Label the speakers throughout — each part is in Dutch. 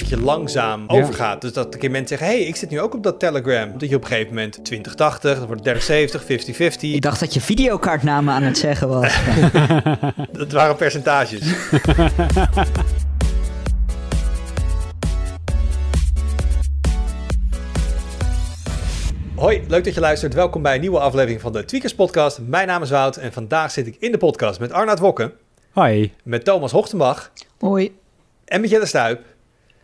Speaker 1: Dat je langzaam overgaat. Dus dat een keer mensen zeggen: hey, ik zit nu ook op dat Telegram. Dat je op een gegeven moment 2080, dan wordt het 3070, 50-50.
Speaker 2: Ik dacht dat je videokaartnamen aan het zeggen was.
Speaker 1: dat waren percentages. Hoi, leuk dat je luistert. Welkom bij een nieuwe aflevering van de Tweakers Podcast. Mijn naam is Wout en vandaag zit ik in de podcast met Arnaud Wokken.
Speaker 3: Hoi.
Speaker 1: Met Thomas Hochtenbach.
Speaker 2: Hoi.
Speaker 1: En met Jelle Stuip.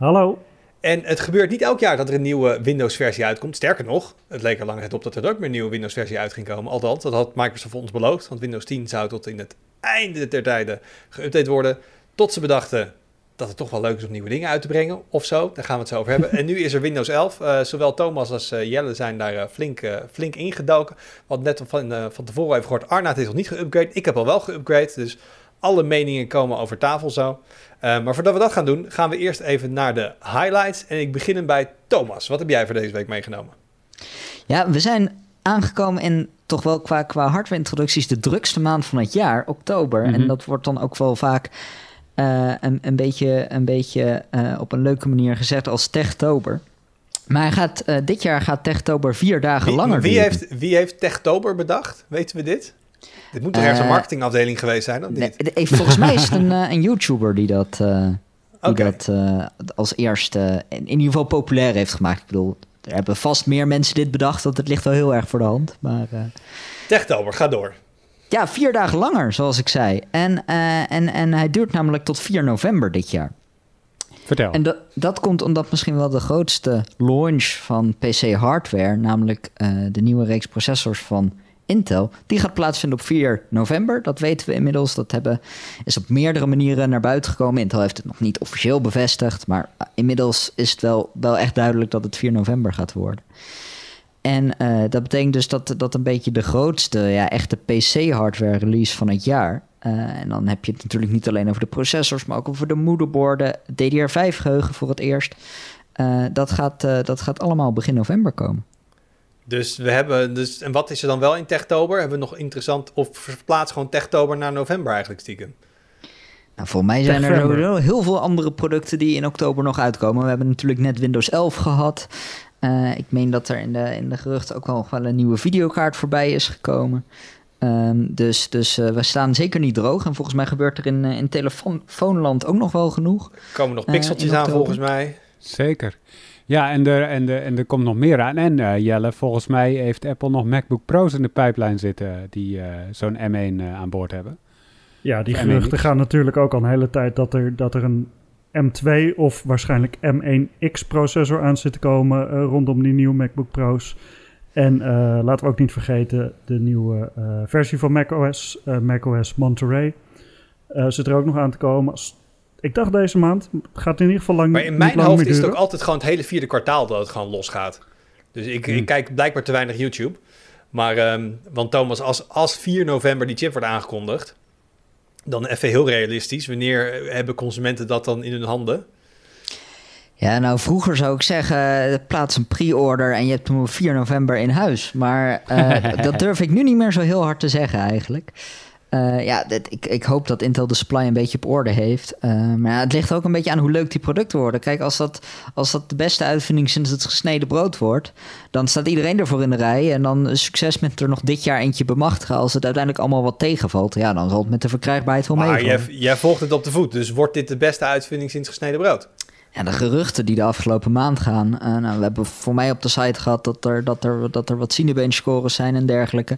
Speaker 4: Hallo.
Speaker 1: En het gebeurt niet elk jaar dat er een nieuwe Windows-versie uitkomt. Sterker nog, het leek er tijd op dat er ook meer een nieuwe Windows-versie uit ging komen. Althans, dat had Microsoft ons beloofd. Want Windows 10 zou tot in het einde der tijden geüpdate worden. Tot ze bedachten dat het toch wel leuk is om nieuwe dingen uit te brengen of zo. Daar gaan we het zo over hebben. en nu is er Windows 11. Uh, zowel Thomas als uh, Jelle zijn daar uh, flink, flink ingedoken. Want net van, van tevoren even gehoord, Arnaud is nog niet geüpgrade. Ik heb al wel geüpgrade, dus alle meningen komen over tafel zo. Uh, maar voordat we dat gaan doen, gaan we eerst even naar de highlights. En ik begin bij Thomas. Wat heb jij voor deze week meegenomen?
Speaker 2: Ja, we zijn aangekomen in toch wel qua, qua hardware-introducties de drukste maand van het jaar, oktober. En dat wordt dan ook wel vaak uh, een, een beetje, een beetje uh, op een leuke manier gezegd als Techtober. Maar hij gaat, dit jaar gaat Techtober vier dagen
Speaker 1: wie,
Speaker 2: langer
Speaker 1: wie heeft, wie heeft Techtober bedacht? Weten we dit? Dit moet toch ergens een marketingafdeling geweest zijn, of niet?
Speaker 2: Nee, volgens mij is het een, een YouTuber die dat, uh, die okay. dat uh, als eerste in, in ieder geval populair heeft gemaakt. Ik bedoel, er hebben vast meer mensen dit bedacht, dat het ligt wel heel erg voor de hand. Maar, uh,
Speaker 1: Techtober, ga door.
Speaker 2: Ja, vier dagen langer, zoals ik zei. En, en, en hij duurt namelijk tot 4 november dit jaar.
Speaker 3: Vertel.
Speaker 2: En dat, dat komt omdat misschien wel de grootste launch van PC-hardware, namelijk de nieuwe reeks processors van Intel, die gaat plaatsvinden op 4 november. Dat weten we inmiddels. Dat hebben, is op meerdere manieren naar buiten gekomen. Intel heeft het nog niet officieel bevestigd, maar inmiddels is het wel, wel echt duidelijk dat het 4 november gaat worden. En uh, dat betekent dus dat dat een beetje de grootste, ja, echte PC-hardware release van het jaar. Uh, en dan heb je het natuurlijk niet alleen over de processors, maar ook over de moederborden, DDR5-geheugen voor het eerst. Dat, gaat, dat gaat allemaal begin november komen.
Speaker 1: Dus we hebben, dus, en wat is er dan wel in Techtober? Hebben we nog interessant, of verplaatst gewoon Techtober naar november eigenlijk stiekem?
Speaker 2: Nou, voor mij zijn er heel veel andere producten die in oktober nog uitkomen. We hebben natuurlijk net Windows 11 gehad. Uh, ik meen dat er in de, in de geruchten ook nog wel een nieuwe videokaart voorbij is gekomen. Um, dus dus uh, we staan zeker niet droog. En volgens mij gebeurt er in, uh, in telefoonland ook nog wel genoeg.
Speaker 1: Er komen nog pixeltjes aan volgens mij.
Speaker 3: Zeker. Ja, en er, en, er, en er komt nog meer aan. En uh, Jelle, volgens mij heeft Apple nog MacBook Pro's in de pijplijn zitten die uh, zo'n M1 uh, aan boord hebben.
Speaker 4: Ja, die geruchten gaan natuurlijk ook al een hele tijd dat er, dat er een M2 of waarschijnlijk M1X processor aan zit te komen rondom die nieuwe MacBook Pro's. En laten we ook niet vergeten de nieuwe versie van macOS, macOS Monterey, zit er ook nog aan te komen. Ik dacht deze maand gaat in ieder geval lang
Speaker 1: Maar in mijn hoofd is het ook altijd gewoon het hele vierde kwartaal dat het gewoon losgaat. Dus ik,
Speaker 4: Hmm.
Speaker 1: ik kijk blijkbaar te weinig YouTube. Maar, um, want Thomas, als, als 4 november die chip wordt aangekondigd, dan even heel realistisch. Wanneer hebben consumenten dat dan in hun handen?
Speaker 2: Ja, nou vroeger zou ik zeggen, plaats een pre-order en je hebt hem op 4 november in huis. Maar uh, dat durf ik nu niet meer zo heel hard te zeggen eigenlijk. Uh, ja, dit, ik, ik, hoop dat Intel de supply een beetje op orde heeft. Uh, maar ja, het ligt ook een beetje aan hoe leuk die producten worden. Kijk, als dat, als dat de beste uitvinding sinds het gesneden brood wordt... dan staat iedereen ervoor in de rij. En dan succes met er nog dit jaar eentje bemachtigen. Als het uiteindelijk allemaal wat tegenvalt... ja, dan zal het met de verkrijgbaarheid wel
Speaker 1: Maar
Speaker 2: meevallen.
Speaker 1: jij, jij volgt het op de voet. Dus wordt dit de beste uitvinding sinds gesneden brood?
Speaker 2: Ja, de geruchten die de afgelopen maand gaan. Uh, nou, we hebben voor mij op de site gehad dat er, dat er, dat er wat Cinebench scores zijn en dergelijke.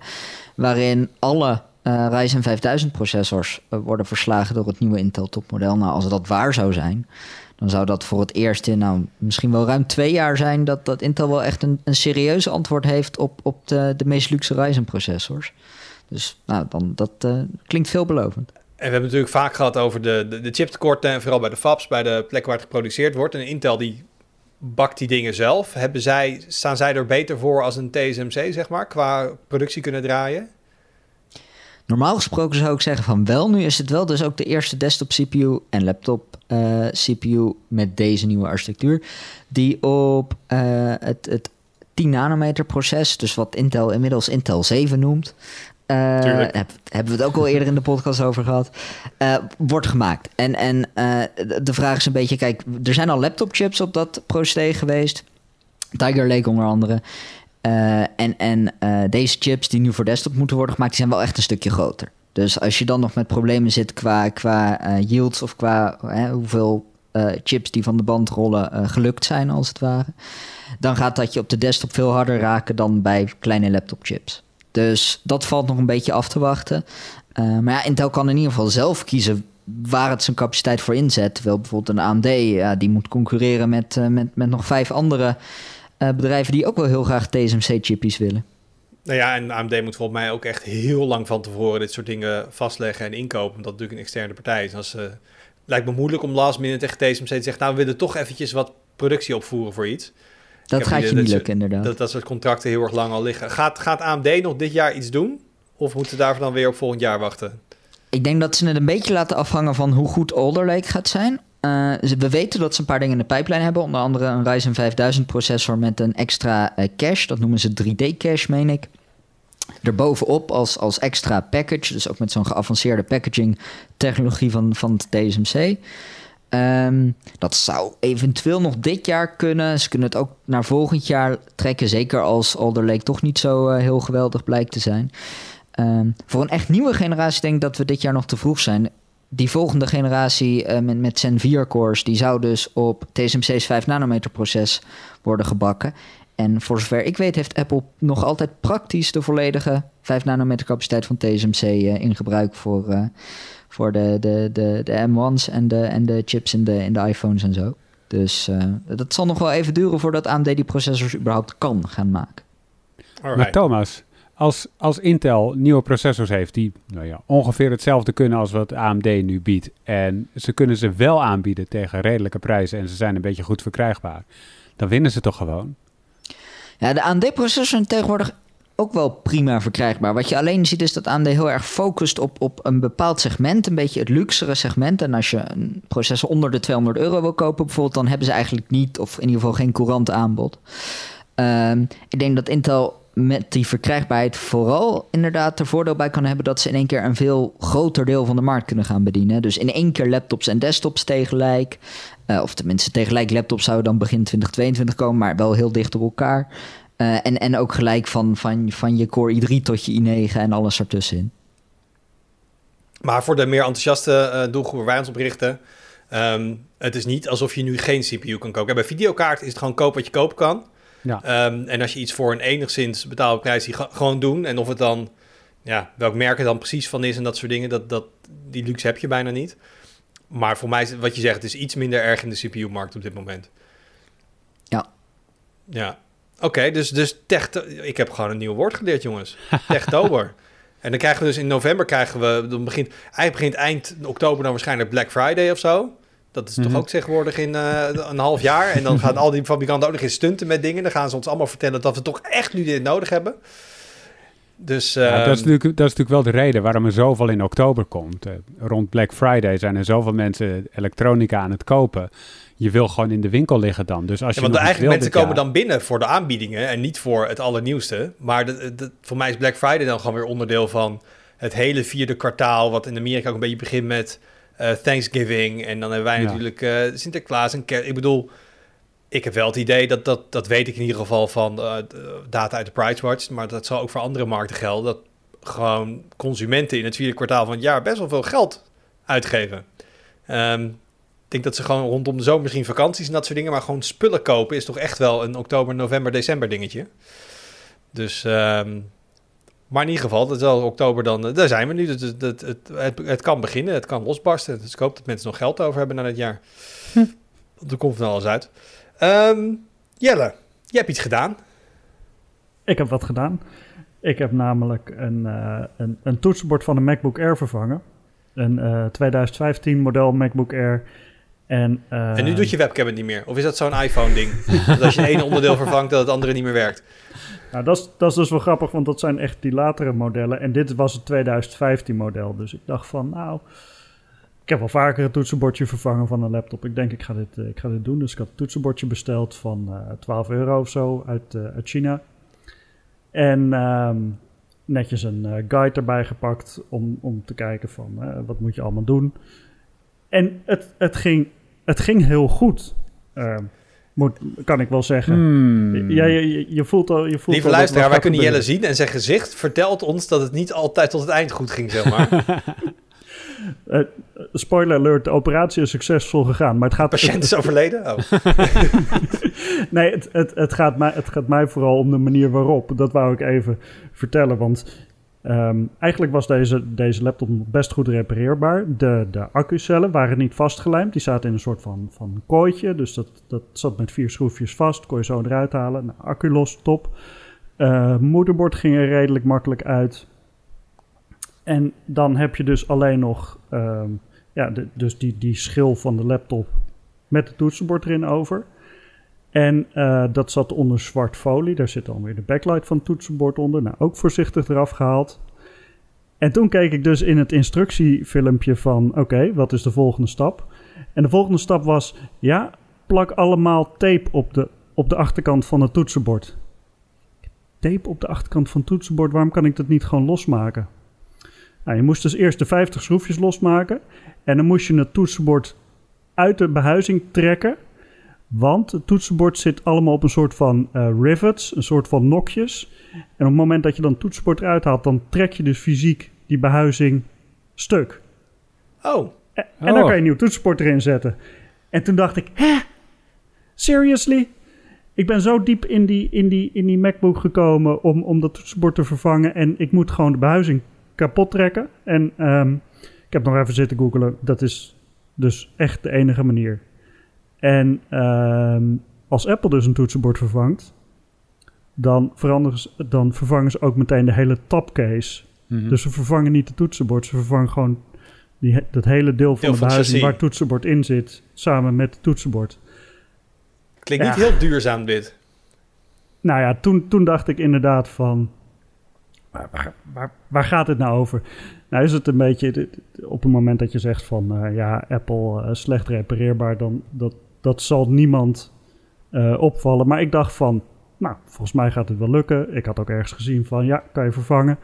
Speaker 2: Waarin alle uh, Ryzen 5000 processors uh, worden verslagen door het nieuwe Intel topmodel. Nou, als dat waar zou zijn, dan zou dat voor het eerst in nou, misschien wel ruim twee jaar zijn dat, dat Intel wel echt een, een serieus antwoord heeft op, op de, de meest luxe Ryzen processors. Dus nou, dan, dat uh, klinkt veelbelovend.
Speaker 1: En we hebben natuurlijk vaak gehad over de, de, de chiptekorten, en vooral bij de fabs, bij de plekken waar het geproduceerd wordt. En Intel die bakt die dingen zelf. Hebben zij, staan zij er beter voor als een TSMC, zeg maar, qua productie kunnen draaien?
Speaker 2: Normaal gesproken zou ik zeggen van wel, nu is het wel dus ook de eerste desktop CPU en laptop uh, CPU met deze nieuwe architectuur, die op uh, het, het 10 nanometer proces, dus wat Intel inmiddels Intel 7 noemt, uh, heb, hebben we het ook al eerder in de podcast over gehad, uh, wordt gemaakt. En, en uh, de vraag is een beetje, kijk, er zijn al laptopchips op dat procedé geweest. Tiger Lake onder andere. En en deze chips die nu voor desktop moeten worden gemaakt, die zijn wel echt een stukje groter. Dus als je dan nog met problemen zit qua, qua yields of qua hoeveel chips die van de band rollen gelukt zijn als het ware, dan gaat dat je op de desktop veel harder raken dan bij kleine laptopchips. Dus dat valt nog een beetje af te wachten. Maar ja, Intel kan in ieder geval zelf kiezen waar het zijn capaciteit voor inzet. Terwijl bijvoorbeeld een AMD, die moet concurreren met, met, met nog vijf andere uh, bedrijven die ook wel heel graag TSMC-chippies willen.
Speaker 1: Nou ja, en AMD moet volgens mij ook echt heel lang van tevoren dit soort dingen vastleggen en inkopen. Omdat het natuurlijk een externe partij is. Als, uh, lijkt me moeilijk om last minute tegen TSMC te zeggen... nou, we willen toch eventjes wat productie opvoeren voor iets.
Speaker 2: Dat gaat je niet lukken, inderdaad.
Speaker 1: Dat, dat soort contracten heel erg lang al liggen. Gaat, gaat AMD nog dit jaar iets doen? Of moeten ze daarvoor dan weer op volgend jaar wachten?
Speaker 2: Ik denk dat ze het een beetje laten afhangen van hoe goed Alder Lake gaat zijn. Uh, we weten dat ze een paar dingen in de pijplijn hebben. Onder andere een Ryzen 5000 processor met een extra uh, cache. Dat noemen ze 3D cache, meen ik. Erbovenop als, als extra package. Dus ook met zo'n geavanceerde packaging technologie van, van het TSMC. Um, dat zou eventueel nog dit jaar kunnen. Ze kunnen het ook naar volgend jaar trekken. Zeker als Alder Lake toch niet zo uh, heel geweldig blijkt te zijn. Um, voor een echt nieuwe generatie denk ik dat we dit jaar nog te vroeg zijn. Die volgende generatie uh, met, met Zen 4 cores... die zou dus op TSMC's 5 nanometer proces worden gebakken. En voor zover ik weet heeft Apple nog altijd praktisch... de volledige 5 nanometer capaciteit van TSMC uh, in gebruik voor voor de, de, de, de M1's en de, en de chips in de, in de iPhones en zo. Dus uh, dat zal nog wel even duren voordat AMD die processors überhaupt kan gaan maken.
Speaker 3: Maar Thomas, als, als Intel nieuwe processors heeft die nou ja, ongeveer hetzelfde kunnen als wat AMD nu biedt. En ze kunnen ze wel aanbieden tegen redelijke prijzen en ze zijn een beetje goed verkrijgbaar. Dan winnen ze toch gewoon?
Speaker 2: Ja, de AMD-processors zijn tegenwoordig ook wel prima verkrijgbaar. Wat je alleen ziet is dat AMD heel erg focust op, op een bepaald segment, een beetje het luxere segment. En als je een processor onder de 200 euro wil kopen bijvoorbeeld, dan hebben ze eigenlijk niet, of in ieder geval geen courant aanbod. Um, ik denk dat Intel met die verkrijgbaarheid vooral inderdaad er voordeel bij kan hebben dat ze in één keer een veel groter deel van de markt kunnen gaan bedienen. Dus in één keer laptops en desktops tegelijk. Uh, of tenminste tegelijk laptops zouden dan begin 2022 komen, maar wel heel dicht op elkaar. Uh, en, en ook gelijk van, van, van je Core i3 tot je i9 en alles ertussenin.
Speaker 1: Maar voor de meer enthousiaste uh, doelgroep waar wij ons op richten... Um, het is niet alsof je nu geen CPU kan kopen. Bij videokaart is het gewoon koop wat je kopen kan. Ja. Um, en als je iets voor een enigszins betaalde prijs, die gewoon doen. En of het dan, ja, welk merk het dan precies van is en dat soort dingen, dat, dat, die luxe heb je bijna niet. Maar voor mij is wat je zegt, het is iets minder erg in de CPU-markt op dit moment.
Speaker 2: Ja.
Speaker 1: Ja, Oké, dus, dus tech... Ik heb gewoon een nieuw woord geleerd, jongens. Techtober. en dan krijgen we dus in november krijgen we... Dan begint, eigenlijk begint eind oktober dan waarschijnlijk Black Friday of zo. Dat is toch mhm. ook tegenwoordig in uh, een half jaar. En dan gaan al die fabrikanten ook nog eens stunten met dingen. Dan gaan ze ons allemaal vertellen dat we toch echt nu dit nodig hebben. Dus,
Speaker 3: ja, dat, is ehm, natuurlijk, dat is natuurlijk wel de reden waarom er zoveel in oktober komt. Uh, rond Black Friday zijn er zoveel mensen elektronica aan het kopen je wil gewoon in de winkel liggen dan. Dus als je
Speaker 1: want eigenlijk mensen komen dan binnen voor de aanbiedingen en niet voor het allernieuwste. Maar de, voor mij is Black Friday dan gewoon weer onderdeel van het hele vierde kwartaal, wat in Amerika ook een beetje begint met uh, Thanksgiving. En dan hebben wij natuurlijk uh, Sinterklaas en kerst. Ik bedoel, ik heb wel het idee dat, dat, dat weet ik in ieder geval van uh, data uit de Pricewatch, maar dat zal ook voor andere markten gelden, dat gewoon consumenten in het vierde kwartaal van het jaar best wel veel geld uitgeven. Um, denk dat ze gewoon rondom de zomer misschien vakanties en dat soort dingen, maar gewoon spullen kopen is toch echt wel een oktober, november, december dingetje. Dus, um, maar in ieder geval, dat is wel oktober dan, uh, daar zijn we nu. Dus het, het, het, het, het kan beginnen, het kan losbarsten. Dus ik hoop dat mensen nog geld over hebben na dit jaar. Hm. Er komt van alles uit. Um, Jelle, je hebt iets gedaan.
Speaker 4: Ik heb wat gedaan. Ik heb namelijk een, uh, een, een toetsenbord van een MacBook Air vervangen. Een uh, 2015 model MacBook Air en,
Speaker 1: uh, en nu doet je webcam het niet meer? Of is dat zo'n iPhone-ding? dat als je één onderdeel vervangt, dat het andere niet meer werkt?
Speaker 4: Nou, dat is, dat is dus wel grappig, want dat zijn echt die latere modellen. En dit was het 2015-model. Dus ik dacht van, nou... Ik heb al vaker een toetsenbordje vervangen van een laptop. Ik denk, ik ga dit, uh, ik ga dit doen. Dus ik had een toetsenbordje besteld van uh, eh, 12 euro of zo uit, uit China. En um, netjes een guide erbij gepakt om, om te kijken van wat moet je allemaal doen. En het, het, ging, het ging heel goed. Moet, kan ik wel zeggen. Hmm. Ja, je, je, voelt al. Je voelt
Speaker 1: Lieve luisteraar, wij kunnen Jelle zien en zijn gezicht vertelt ons dat het niet altijd tot het eind goed ging, zeg maar.
Speaker 4: uh, spoiler alert, de operatie is succesvol gegaan. Maar het gaat.
Speaker 1: De patiënt is overleden? Oh.
Speaker 4: nee, het, het, het, gaat mij, het gaat mij vooral om de manier waarop. Dat wou ik even vertellen. Want Um, eigenlijk was deze, deze laptop best goed repareerbaar. De, de accucellen waren niet vastgelijmd. Die zaten in een soort van, van kooitje. Dus dat, dat zat met vier schroefjes vast. Kon je zo eruit halen. Nou, accu los, top. Uh, moederbord ging er redelijk makkelijk uit. En dan heb je dus alleen nog um, ja, dus die, die schil van de laptop met het toetsenbord erin over. En uh, dat zat onder zwart folie. Daar zit dan weer de backlight van het toetsenbord onder. Nou, ook voorzichtig eraf gehaald. En toen keek ik dus in het instructiefilmpje van... oké, wat is de volgende stap? En de volgende stap was... ja, plak allemaal tape op de, op de achterkant van het toetsenbord. Tape op de achterkant van het toetsenbord, waarom kan ik dat niet gewoon losmaken? Nou, je moest dus eerst de 50 schroefjes losmaken. En dan moest je het toetsenbord uit de behuizing trekken... Want het toetsenbord zit allemaal op een soort van uh, rivets, een soort van nokjes. En op het moment dat je dan het toetsenbord eruit haalt, dan trek je dus fysiek die behuizing stuk.
Speaker 1: Oh.
Speaker 4: En, en dan kan je een nieuw toetsenbord erin zetten. En toen dacht ik, hè? Seriously? Ik ben zo diep in die, in die, in die MacBook gekomen om, om dat toetsenbord te vervangen. En ik moet gewoon de behuizing kapot trekken. En um, ik heb nog even zitten googelen. Dat is dus echt de enige manier. En ehm, als Apple dus een toetsenbord vervangt, dan, ze, dan vervangen ze ook meteen de hele tapcase. Mm Dus ze vervangen niet de toetsenbord, ze vervangen gewoon die, dat hele deel van de behuizing waar het toetsenbord in zit, samen met het toetsenbord.
Speaker 1: Klinkt niet heel duurzaam dit.
Speaker 4: Nou ja, toen, toen dacht ik inderdaad van, waar, waar, waar, gaat het nou over? Nou is het een beetje, op het moment dat je zegt van, uh, ja, Apple uh, slecht repareerbaar, dan dat, dat zal niemand uh, opvallen. Maar ik dacht van, nou, volgens mij gaat het wel lukken. Ik had ook ergens gezien van, ja, kan je vervangen.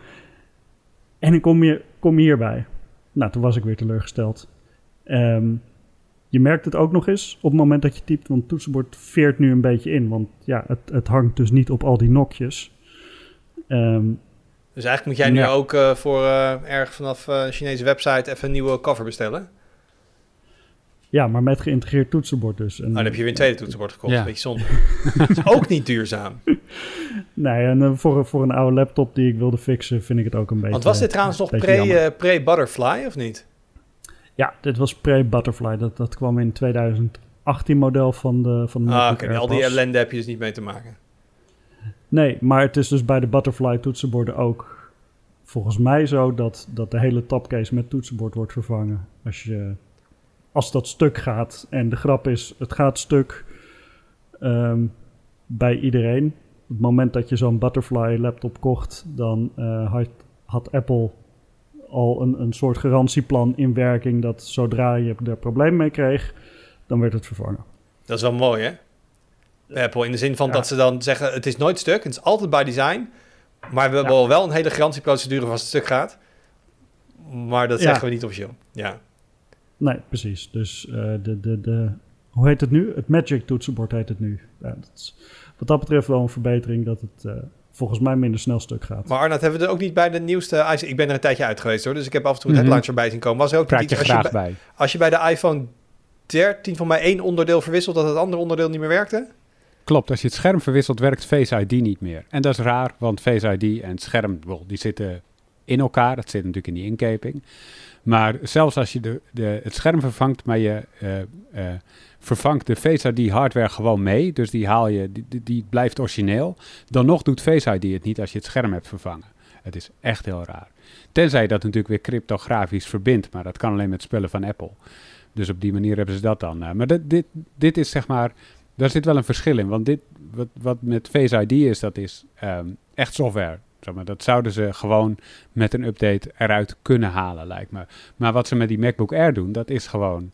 Speaker 4: En ik kom, je, kom hierbij. Nou, toen was ik weer teleurgesteld. Um, je merkt het ook nog eens op het moment dat je typt, want het toetsenbord veert nu een beetje in. Want ja, het, het hangt dus niet op al die nokjes. Um,
Speaker 1: dus eigenlijk moet jij nu ook uh, voor uh, erg vanaf uh, Chinese website even een nieuwe cover bestellen?
Speaker 4: Ja, maar met geïntegreerd toetsenbord dus.
Speaker 1: En, oh, dan heb je weer een tweede toetsenbord gekocht. Ja. Beetje zonde. dat is ook niet duurzaam.
Speaker 4: Nee, en uh, voor, voor een oude laptop die ik wilde fixen, vind ik het ook een beetje...
Speaker 1: Want was dit trouwens nog pre-Butterfly, pre of niet?
Speaker 4: Ja, dit was pre-Butterfly. Dat, dat kwam in 2018 model van de van de
Speaker 1: Ah, oké. Al die ellende heb je dus niet mee te maken.
Speaker 4: Nee, maar het is dus bij de Butterfly toetsenborden ook volgens mij zo... dat, dat de hele tapcase met toetsenbord wordt vervangen. Als je als dat stuk gaat. En de grap is, het gaat stuk ehm, bij iedereen. Op het moment dat je zo'n Butterfly laptop kocht, dan uh, had, had, Apple al een, een soort garantieplan in werking dat zodra je er probleem mee kreeg, dan werd het vervangen.
Speaker 1: Dat is wel mooi, hè? Apple in de zin van dat ze dan zeggen: het is nooit stuk, het is altijd bij design. Maar we hebben wel een hele garantieprocedure als het stuk gaat. Maar dat zeggen we niet officieel. Ja.
Speaker 4: Nee, precies. Dus uh, de, de, de, hoe heet het nu? Het Magic toetsenbord heet het nu. Ja, dat is wat dat betreft wel een verbetering dat het uh, volgens mij minder snel stuk gaat.
Speaker 1: Maar Arnoud, hebben we er ook niet bij de nieuwste... Ik ben er een tijdje uit geweest hoor, dus ik heb af en toe het mm -hmm. headlines erbij zien komen. Was er ook
Speaker 3: niet als je, bij,
Speaker 1: als je bij de iPhone 13 van mij één onderdeel verwisselt, dat het andere onderdeel niet meer werkte?
Speaker 3: Klopt, als je het scherm verwisselt, werkt Face ID niet meer. En dat is raar, want Face ID en het scherm, die zitten in elkaar. Dat zit natuurlijk in die inkeping. Maar zelfs als je de, de, het scherm vervangt, maar je uh, uh, vervangt de Face ID hardware gewoon mee, dus die haal je, die, die blijft origineel, dan nog doet Face ID het niet als je het scherm hebt vervangen. Het is echt heel raar. Tenzij je dat natuurlijk weer cryptografisch verbindt, maar dat kan alleen met spullen van Apple. Dus op die manier hebben ze dat dan. Uh, maar dit, dit, dit is zeg maar, daar zit wel een verschil in. Want dit, wat, wat met Face ID is, dat is um, echt software. Maar, dat zouden ze gewoon met een update eruit kunnen halen, lijkt me. Maar wat ze met die MacBook Air doen, dat is gewoon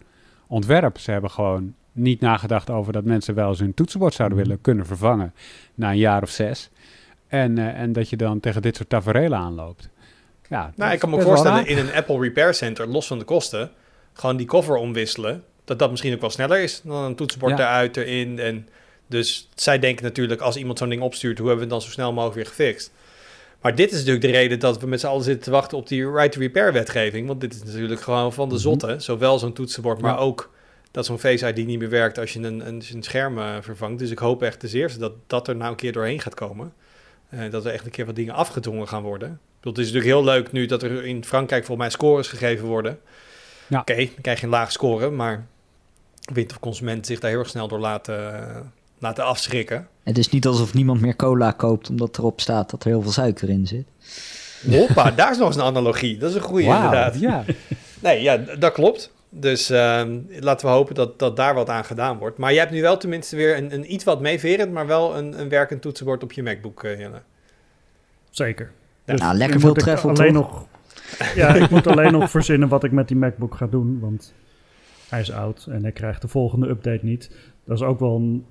Speaker 3: ontwerp. Ze hebben gewoon niet nagedacht over dat mensen wel eens hun toetsenbord zouden mhm. willen kunnen vervangen na een jaar of zes. En, uh, en dat je dan tegen dit soort tafereelen aanloopt. Ja,
Speaker 1: nou, ik kan me voorstellen in een Apple Repair Center, los van de kosten, gewoon die cover omwisselen. Dat dat misschien ook wel sneller is dan een toetsenbord ja. eruit, erin. En dus zij denken natuurlijk, als iemand zo'n ding opstuurt, hoe hebben we het dan zo snel mogelijk weer gefixt? Maar dit is natuurlijk de reden dat we met z'n allen zitten te wachten op die right to repair wetgeving. Want dit is natuurlijk gewoon van de mhm. zotte. Zowel zo'n toetsenbord, maar ook dat zo'n Face ID niet meer werkt als je een, een, een scherm uh, vervangt. Dus ik hoop echt ten eerste dat dat er nou een keer doorheen gaat komen. Uh, dat er echt een keer wat dingen afgedwongen gaan worden. Het is natuurlijk heel leuk nu dat er in Frankrijk volgens mij scores gegeven worden. Ja. Oké, dan krijg je een laag score, maar ik weet of consumenten zich daar heel erg snel door laten, laten afschrikken.
Speaker 2: Het is niet alsof niemand meer cola koopt omdat erop staat dat er heel veel suiker in zit.
Speaker 1: Hoppa, daar is nog eens een analogie. Dat is een goede wow, inderdaad. Ja. Nee, ja, dat klopt. Dus ehm, laten we hopen dat, dat daar wat aan gedaan wordt. Maar je hebt nu wel tenminste weer een, een iets wat meeverend, maar wel een, een werkend toetsenbord op je MacBook, uh, Jelle.
Speaker 4: Zeker.
Speaker 2: Dus nou, lekker veel treffen
Speaker 4: alleen nog. Ja, ik moet alleen nog verzinnen wat ik met die MacBook ga doen, want hij is oud en hij krijgt de volgende update niet. Dat is ook wel een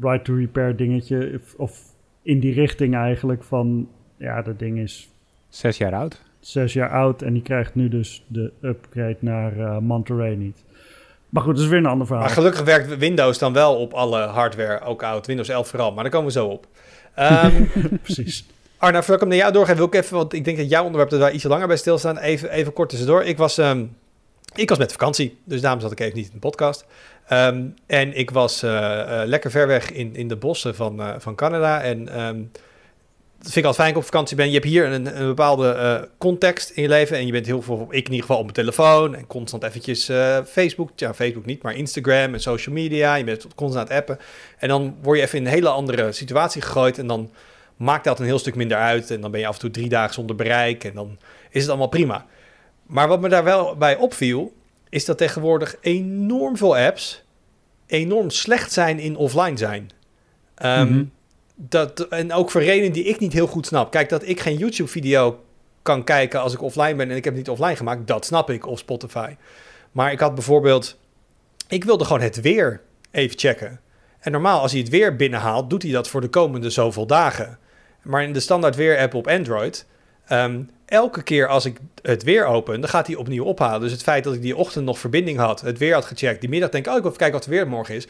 Speaker 4: right to repair dingetje, of in die richting eigenlijk van, ja, dat ding is...
Speaker 3: Zes jaar oud?
Speaker 4: Zes jaar oud en die krijgt nu dus de upgrade naar uh, Monterey niet. Maar goed, dat is weer een ander verhaal.
Speaker 1: Maar gelukkig werkt Windows dan wel op alle hardware, ook oud. Windows 11 vooral, maar daar komen we zo op. Um,
Speaker 4: Precies.
Speaker 1: Arna, voordat ik hem naar jou doorga, wil ik even, want ik denk dat jouw onderwerp er daar iets langer bij stilstaan. Even, even kort tussendoor. Ik was, um, ik was met vakantie, dus daarom zat ik even niet in de podcast. Um, en ik was uh, uh, lekker ver weg in, in de bossen van, uh, van Canada. En um, dat vind ik altijd fijn ik op vakantie ben. Je hebt hier een, een bepaalde context in je leven. En je bent heel veel, ik in ieder geval op mijn telefoon. En constant eventjes Facebook. Ja, Facebook niet, maar Instagram en social media. Je bent constant aan het appen. En dan word je even in een hele andere situatie gegooid. En dan maakt dat een heel stuk minder uit. En dan ben je af en toe drie dagen zonder bereik. En dan is het allemaal prima. Maar wat me daar wel bij opviel, is dat tegenwoordig enorm veel apps enorm slecht zijn in offline zijn. Um, dat, en ook voor redenen die ik niet heel goed snap. Kijk, dat ik geen YouTube-video kan kijken als ik offline ben en ik heb het niet offline gemaakt, dat snap ik, of Spotify. Maar ik had bijvoorbeeld, ik wilde gewoon het weer even checken. En normaal, als hij het weer binnenhaalt, doet hij dat voor de komende zoveel dagen. Maar in de standaard weer-app op Android, um, elke keer als ik het weer open, dan gaat hij opnieuw ophalen. Dus het feit dat ik die ochtend nog verbinding had, het weer had gecheckt, die middag denk ik, oh, ik wil even kijken wat het weer morgen is.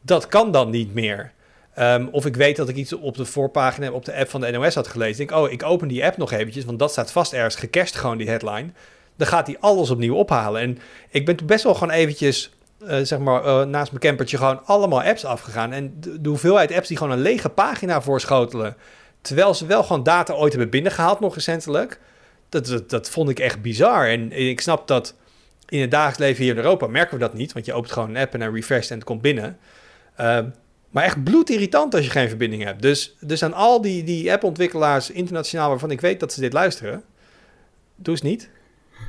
Speaker 1: Dat kan dan niet meer. Um, of ik weet dat ik iets op de voorpagina op de app van de NOS had gelezen. Denk, oh, ik open die app nog eventjes, want dat staat vast ergens gecached, gewoon die headline. Dan gaat hij alles opnieuw ophalen. En ik ben toen best wel gewoon eventjes, uh, zeg maar, uh, naast mijn campertje gewoon allemaal apps afgegaan. En de, de, hoeveelheid apps die gewoon een lege pagina voorschotelen, terwijl ze wel gewoon data ooit hebben binnengehaald nog recentelijk dat, dat, vond ik echt bizar. En ik snap dat in het dagelijks leven hier in Europa merken we dat niet. Want je opent gewoon een app en een refresh en het komt binnen. Uh, maar echt bloedirritant als je geen verbinding hebt. Dus, dus aan al die, die appontwikkelaars internationaal waarvan ik weet dat ze dit luisteren, doe eens niet.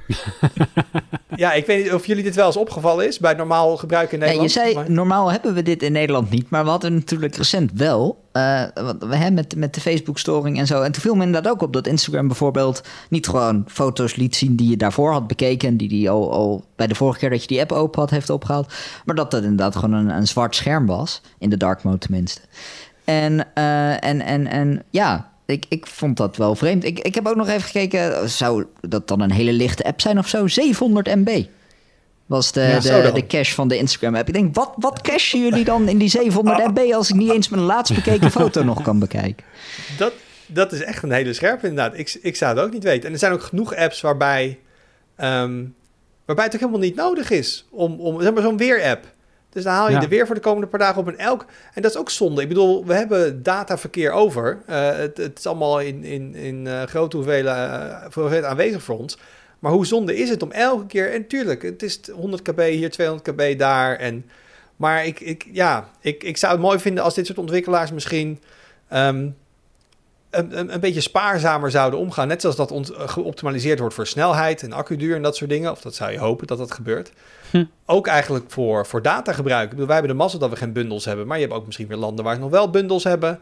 Speaker 1: ja, ik weet niet of jullie dit wel eens opgevallen is bij normaal gebruik in Nederland.
Speaker 2: je zei, normaal hebben we dit in Nederland niet, maar we hadden natuurlijk recent wel. Uh, we hebben met, met de Facebook-storing en zo. En toen viel me inderdaad ook op dat Instagram bijvoorbeeld niet gewoon foto's liet zien die je daarvoor had bekeken. En die die al, al bij de vorige keer dat je die app open had, heeft opgehaald. Maar dat dat inderdaad gewoon een, een zwart scherm was. In de dark mode tenminste. En, uh, en, en, en ja, ik, ik vond dat wel vreemd. Ik, ik heb ook nog even gekeken, zou dat dan een hele lichte app zijn of zo? 700 MB was de, ja, de, de, cache van de Instagram-app. Ik denk, wat, wat cachen jullie dan in die 700 MB... als ik niet eens mijn laatst bekeken foto nog kan bekijken?
Speaker 1: Dat, dat is echt een hele scherpe inderdaad. Ik, ik zou het ook niet weten. En er zijn ook genoeg apps waarbij, um, waarbij het ook helemaal niet nodig is... om, om zeg maar, zo'n weer-app. Dus dan haal je de weer voor de komende paar dagen op en elk. En dat is ook zonde. Ik bedoel, we hebben dataverkeer over. Uh, het, het, is allemaal in, in, in uh, grote hoeveelheid, uh, aanwezig voor ons. Maar hoe zonde is het om elke keer... En tuurlijk, het is 100 kb hier, 200 kb daar. En, maar ik, ik, ja, ik, ik zou het mooi vinden als dit soort ontwikkelaars misschien... Um, een, een, beetje spaarzamer zouden omgaan. Net zoals dat geoptimaliseerd wordt voor snelheid en accuduur en dat soort dingen. Of dat zou je hopen dat dat gebeurt. Hm. Ook eigenlijk voor, voor datagebruik. Ik wij hebben de massa dat we geen bundels hebben. Maar je hebt ook misschien weer landen waar ze nog wel bundels hebben.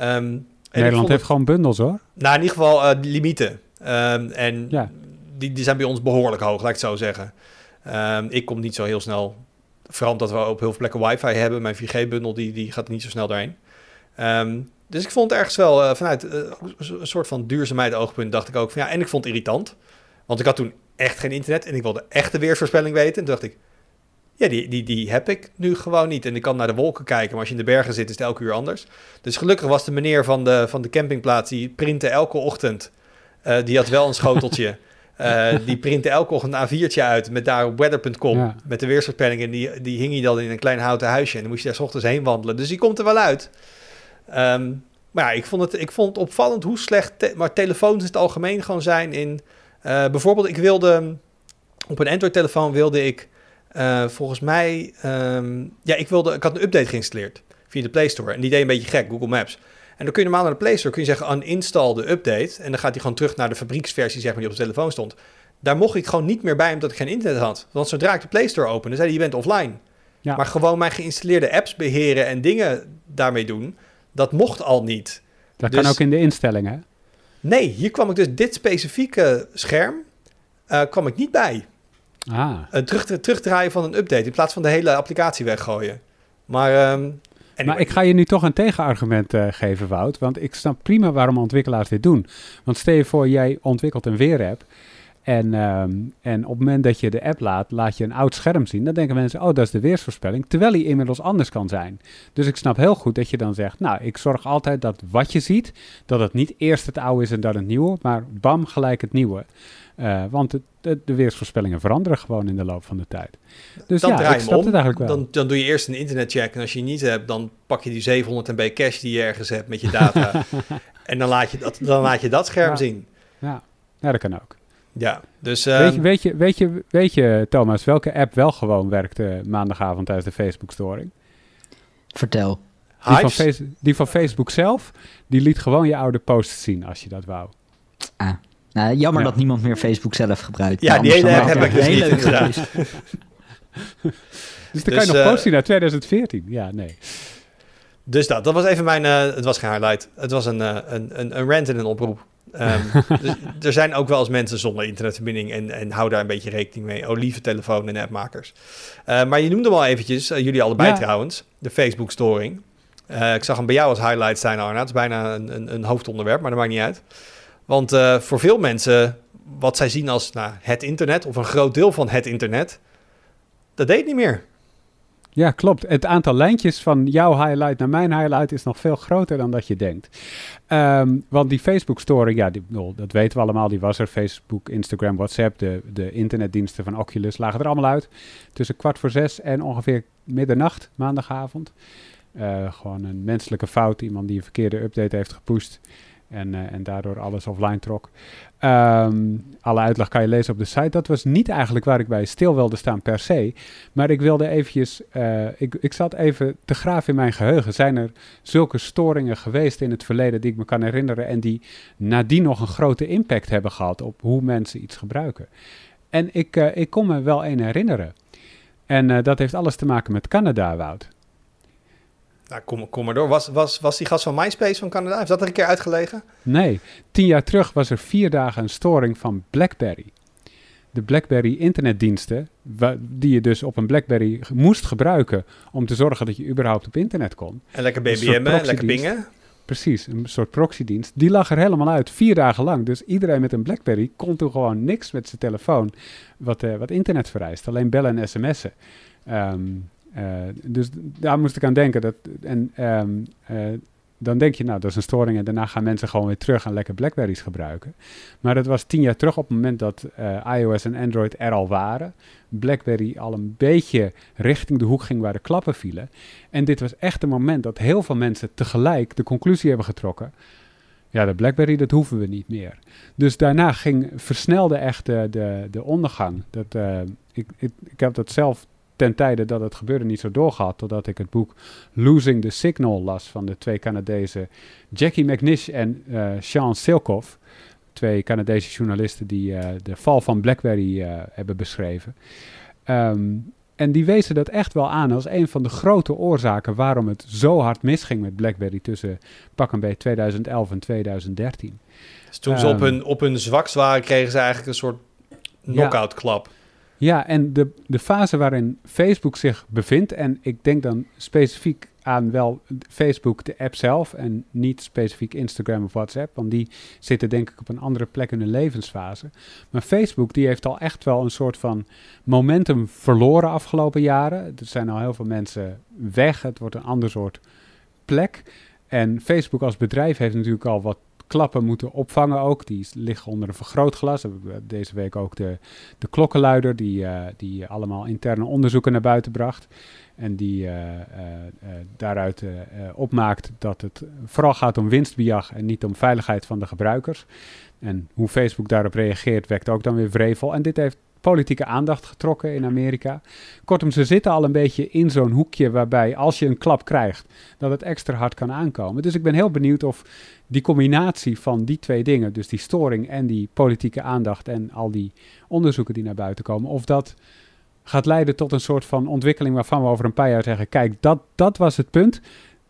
Speaker 1: Um,
Speaker 3: Nederland heeft gewoon bundels hoor.
Speaker 1: Nou, in ieder geval uh, limieten. Um, en ja. die, die zijn bij ons behoorlijk hoog, laat ik het zo zeggen. Um, ik kom niet zo heel snel... Vooral omdat we op heel veel plekken wifi hebben. Mijn 4G-bundel die, die gaat niet zo snel doorheen. Dus ik vond het ergens wel uh, vanuit uh, een soort van duurzaamheid oogpunt dacht ik ook van ja, en ik vond het irritant. Want ik had toen echt geen internet en ik wilde echt de weersvoorspelling weten. En toen dacht ik, ja, die, die, die heb ik nu gewoon niet. En ik kan naar de wolken kijken, maar als je in de bergen zit, is het elke uur anders. Dus gelukkig was de meneer van de, van de campingplaats, die printte elke ochtend. Uh, die had wel een schoteltje. Uh, die printte elke ochtend een A4'tje uit met daar weather.com met de weersvoorspelling. En die, die hing hij dan in een klein houten huisje. En dan moest je daar s ochtends heen wandelen. Dus die komt er wel uit. Um, maar ja, ik vond, het, ik vond het opvallend hoe slecht te maar telefoons in het algemeen gewoon zijn in... Uh, bijvoorbeeld, ik wilde... Op een Android-telefoon wilde ik uh, volgens mij... Um, ja, ik, wilde, ik had een update geïnstalleerd via de Play Store. En die deed een beetje gek, Google Maps. En dan kun je normaal naar de Play Store kun je zeggen uninstall de update. En dan gaat hij gewoon terug naar de fabrieksversie zeg maar, die op de telefoon stond. Daar mocht ik gewoon niet meer bij omdat ik geen internet had. Want zodra ik de Play Store opende, zei hij je bent offline. Ja. Maar gewoon mijn geïnstalleerde apps beheren en dingen daarmee doen, dat mocht al niet.
Speaker 3: Dat kan dus ook in de instellingen.
Speaker 1: Nee, hier kwam ik dus dit specifieke scherm uh, kwam ik niet bij.
Speaker 3: Ah.
Speaker 1: Uh, terug, terugdraaien van een update in plaats van de hele applicatie weggooien. Maar um,
Speaker 3: maar ik ga je nu toch een tegenargument uh, geven, Wout. Want ik snap prima waarom ontwikkelaars dit doen. Want stel je voor, jij ontwikkelt een weerapp. En, um, en op het moment dat je de app laat, laat je een oud scherm zien. Dan denken mensen, oh, dat is de weersvoorspelling. Terwijl die inmiddels anders kan zijn. Dus ik snap heel goed dat je dan zegt, nou, ik zorg altijd dat wat je ziet, dat het niet eerst het oude is en dan het nieuwe. Maar bam, gelijk het nieuwe. Uh, want het, de, de, weersvoorspellingen veranderen gewoon in de loop van de tijd. Dus dan ja, ik snap om. het eigenlijk wel.
Speaker 1: Dan, dan doe je eerst een internetcheck en als je die niet hebt, dan pak je die 700 MB cache die je ergens hebt met je data. en dan laat je dat, dan laat je dat scherm
Speaker 3: ja.
Speaker 1: zien.
Speaker 3: Ja. ja, dat kan ook.
Speaker 1: Ja, dus...
Speaker 3: Weet, je, weet, je, weet, je, weet je, Thomas, welke app wel gewoon werkte maandagavond tijdens de Facebook-storing?
Speaker 2: Vertel.
Speaker 3: Die van, face, die van, Facebook zelf, die liet gewoon je oude posts zien als je dat wou.
Speaker 2: Ah, nou, jammer ja. dat niemand meer Facebook zelf gebruikt.
Speaker 1: Ja, die ene app heb ik dus niet inderdaad.
Speaker 3: dus dan kan je nog uh, posten naar 2014. Ja, nee.
Speaker 1: Dus dat, dat was even mijn... Uh, het was geen highlight. Het was een, uh, een, een, een rant en een oproep. Um, dus er zijn ook wel eens mensen zonder internetverbinding en, en hou daar een beetje rekening mee. Oh, lieve telefoon en appmakers. Uh, maar je noemde al eventjes, jullie allebei ja. trouwens, de Facebook-storing. ik zag hem bij jou als highlight zijn, Arna. Het is bijna een, een, een hoofdonderwerp, maar dat maakt niet uit. Want uh, voor veel mensen, wat zij zien als nou, het internet, of een groot deel van het internet, dat deed niet meer.
Speaker 3: Ja, klopt. Het aantal lijntjes van jouw highlight naar mijn highlight is nog veel groter dan dat je denkt. Um, want die Facebook-storing, ja, die, dat weten we allemaal, die was er. Facebook, Instagram, WhatsApp, de, de internetdiensten van Oculus lagen er allemaal uit. Tussen kwart voor zes en ongeveer middernacht, maandagavond. Uh, gewoon een menselijke fout, iemand die een verkeerde update heeft gepusht. En, uh, en daardoor alles offline trok. Um, alle uitleg kan je lezen op de site. Dat was niet eigenlijk waar ik bij stil wilde staan per se. Maar ik wilde eventjes... Uh, ik, ik zat even te graven in mijn geheugen. Zijn er zulke storingen geweest in het verleden die ik me kan herinneren... en die nadien nog een grote impact hebben gehad op hoe mensen iets gebruiken? En ik, uh, ik kon me wel een herinneren. En dat heeft alles te maken met Canada, Wout.
Speaker 1: Nou, kom, kom maar door. Was, was, was die gast van MySpace van Canada? Heeft dat er een keer uitgelegen?
Speaker 3: Nee. Tien jaar terug was er vier dagen een storing van BlackBerry. De BlackBerry internetdiensten, die je dus op een BlackBerry moest gebruiken om te zorgen dat je überhaupt op internet kon.
Speaker 1: En lekker BBM'en, lekker pingen.
Speaker 3: Precies, een soort proxydienst. Die lag er helemaal uit, vier dagen lang. Dus iedereen met een BlackBerry kon toen gewoon niks met zijn telefoon wat, uh, wat internet vereist. Alleen bellen en sms'en. Um, dus daar moest ik aan denken. Dat, en um, uh, dan denk je, nou, dat is een storing en daarna gaan mensen gewoon weer terug en lekker Blackberries gebruiken. Maar dat was tien jaar terug op het moment dat uh, iOS en Android er al waren. BlackBerry al een beetje richting de hoek ging waar de klappen vielen. En dit was echt een moment dat heel veel mensen tegelijk de conclusie hebben getrokken. Ja, de BlackBerry, dat hoeven we niet meer. Dus daarna ging, versnelde echt de, de, de ondergang. Dat, ik, ik, ik heb dat zelf ten tijde dat het gebeurde niet zo doorgehad, totdat ik het boek Losing the Signal las van de twee Canadezen Jackie McNish en uh, Sean Silkoff. Twee Canadese journalisten die uh, de val van BlackBerry uh, hebben beschreven. Um, en die wezen dat echt wel aan als een van de grote oorzaken waarom het zo hard misging met BlackBerry tussen pak een beetje 2011 en 2013.
Speaker 1: Dus toen um, ze op ehm, hun, op hun zwakst waren, kregen ze eigenlijk een soort knockout klap. Ja.
Speaker 3: Ja, en de, de fase waarin Facebook zich bevindt, en ik denk dan specifiek aan wel Facebook, de app zelf, en niet specifiek Instagram of WhatsApp, want die zitten denk ik op een andere plek in hun levensfase. Maar Facebook, die heeft al echt wel een soort van momentum verloren afgelopen jaren. Er zijn al heel veel mensen weg, het wordt een ander soort plek. En Facebook als bedrijf heeft natuurlijk al wat klappen moeten opvangen ook. Die liggen onder een vergrootglas. Deze week ook de, de klokkenluider, die, uh, die allemaal interne onderzoeken naar buiten bracht. En die uh, uh, daaruit opmaakt dat het vooral gaat om winstbejag en niet om veiligheid van de gebruikers. En hoe Facebook daarop reageert, wekt ook dan weer vrevel. En dit heeft politieke aandacht getrokken in Amerika. Kortom, ze zitten al een beetje in zo'n hoekje waarbij als je een klap krijgt, dat het extra hard kan aankomen. Dus ik ben heel benieuwd of die combinatie van die twee dingen, dus die storing en die politieke aandacht en al die onderzoeken die naar buiten komen, of dat gaat leiden tot een soort van ontwikkeling waarvan we over een paar jaar zeggen: kijk, dat, dat was het punt.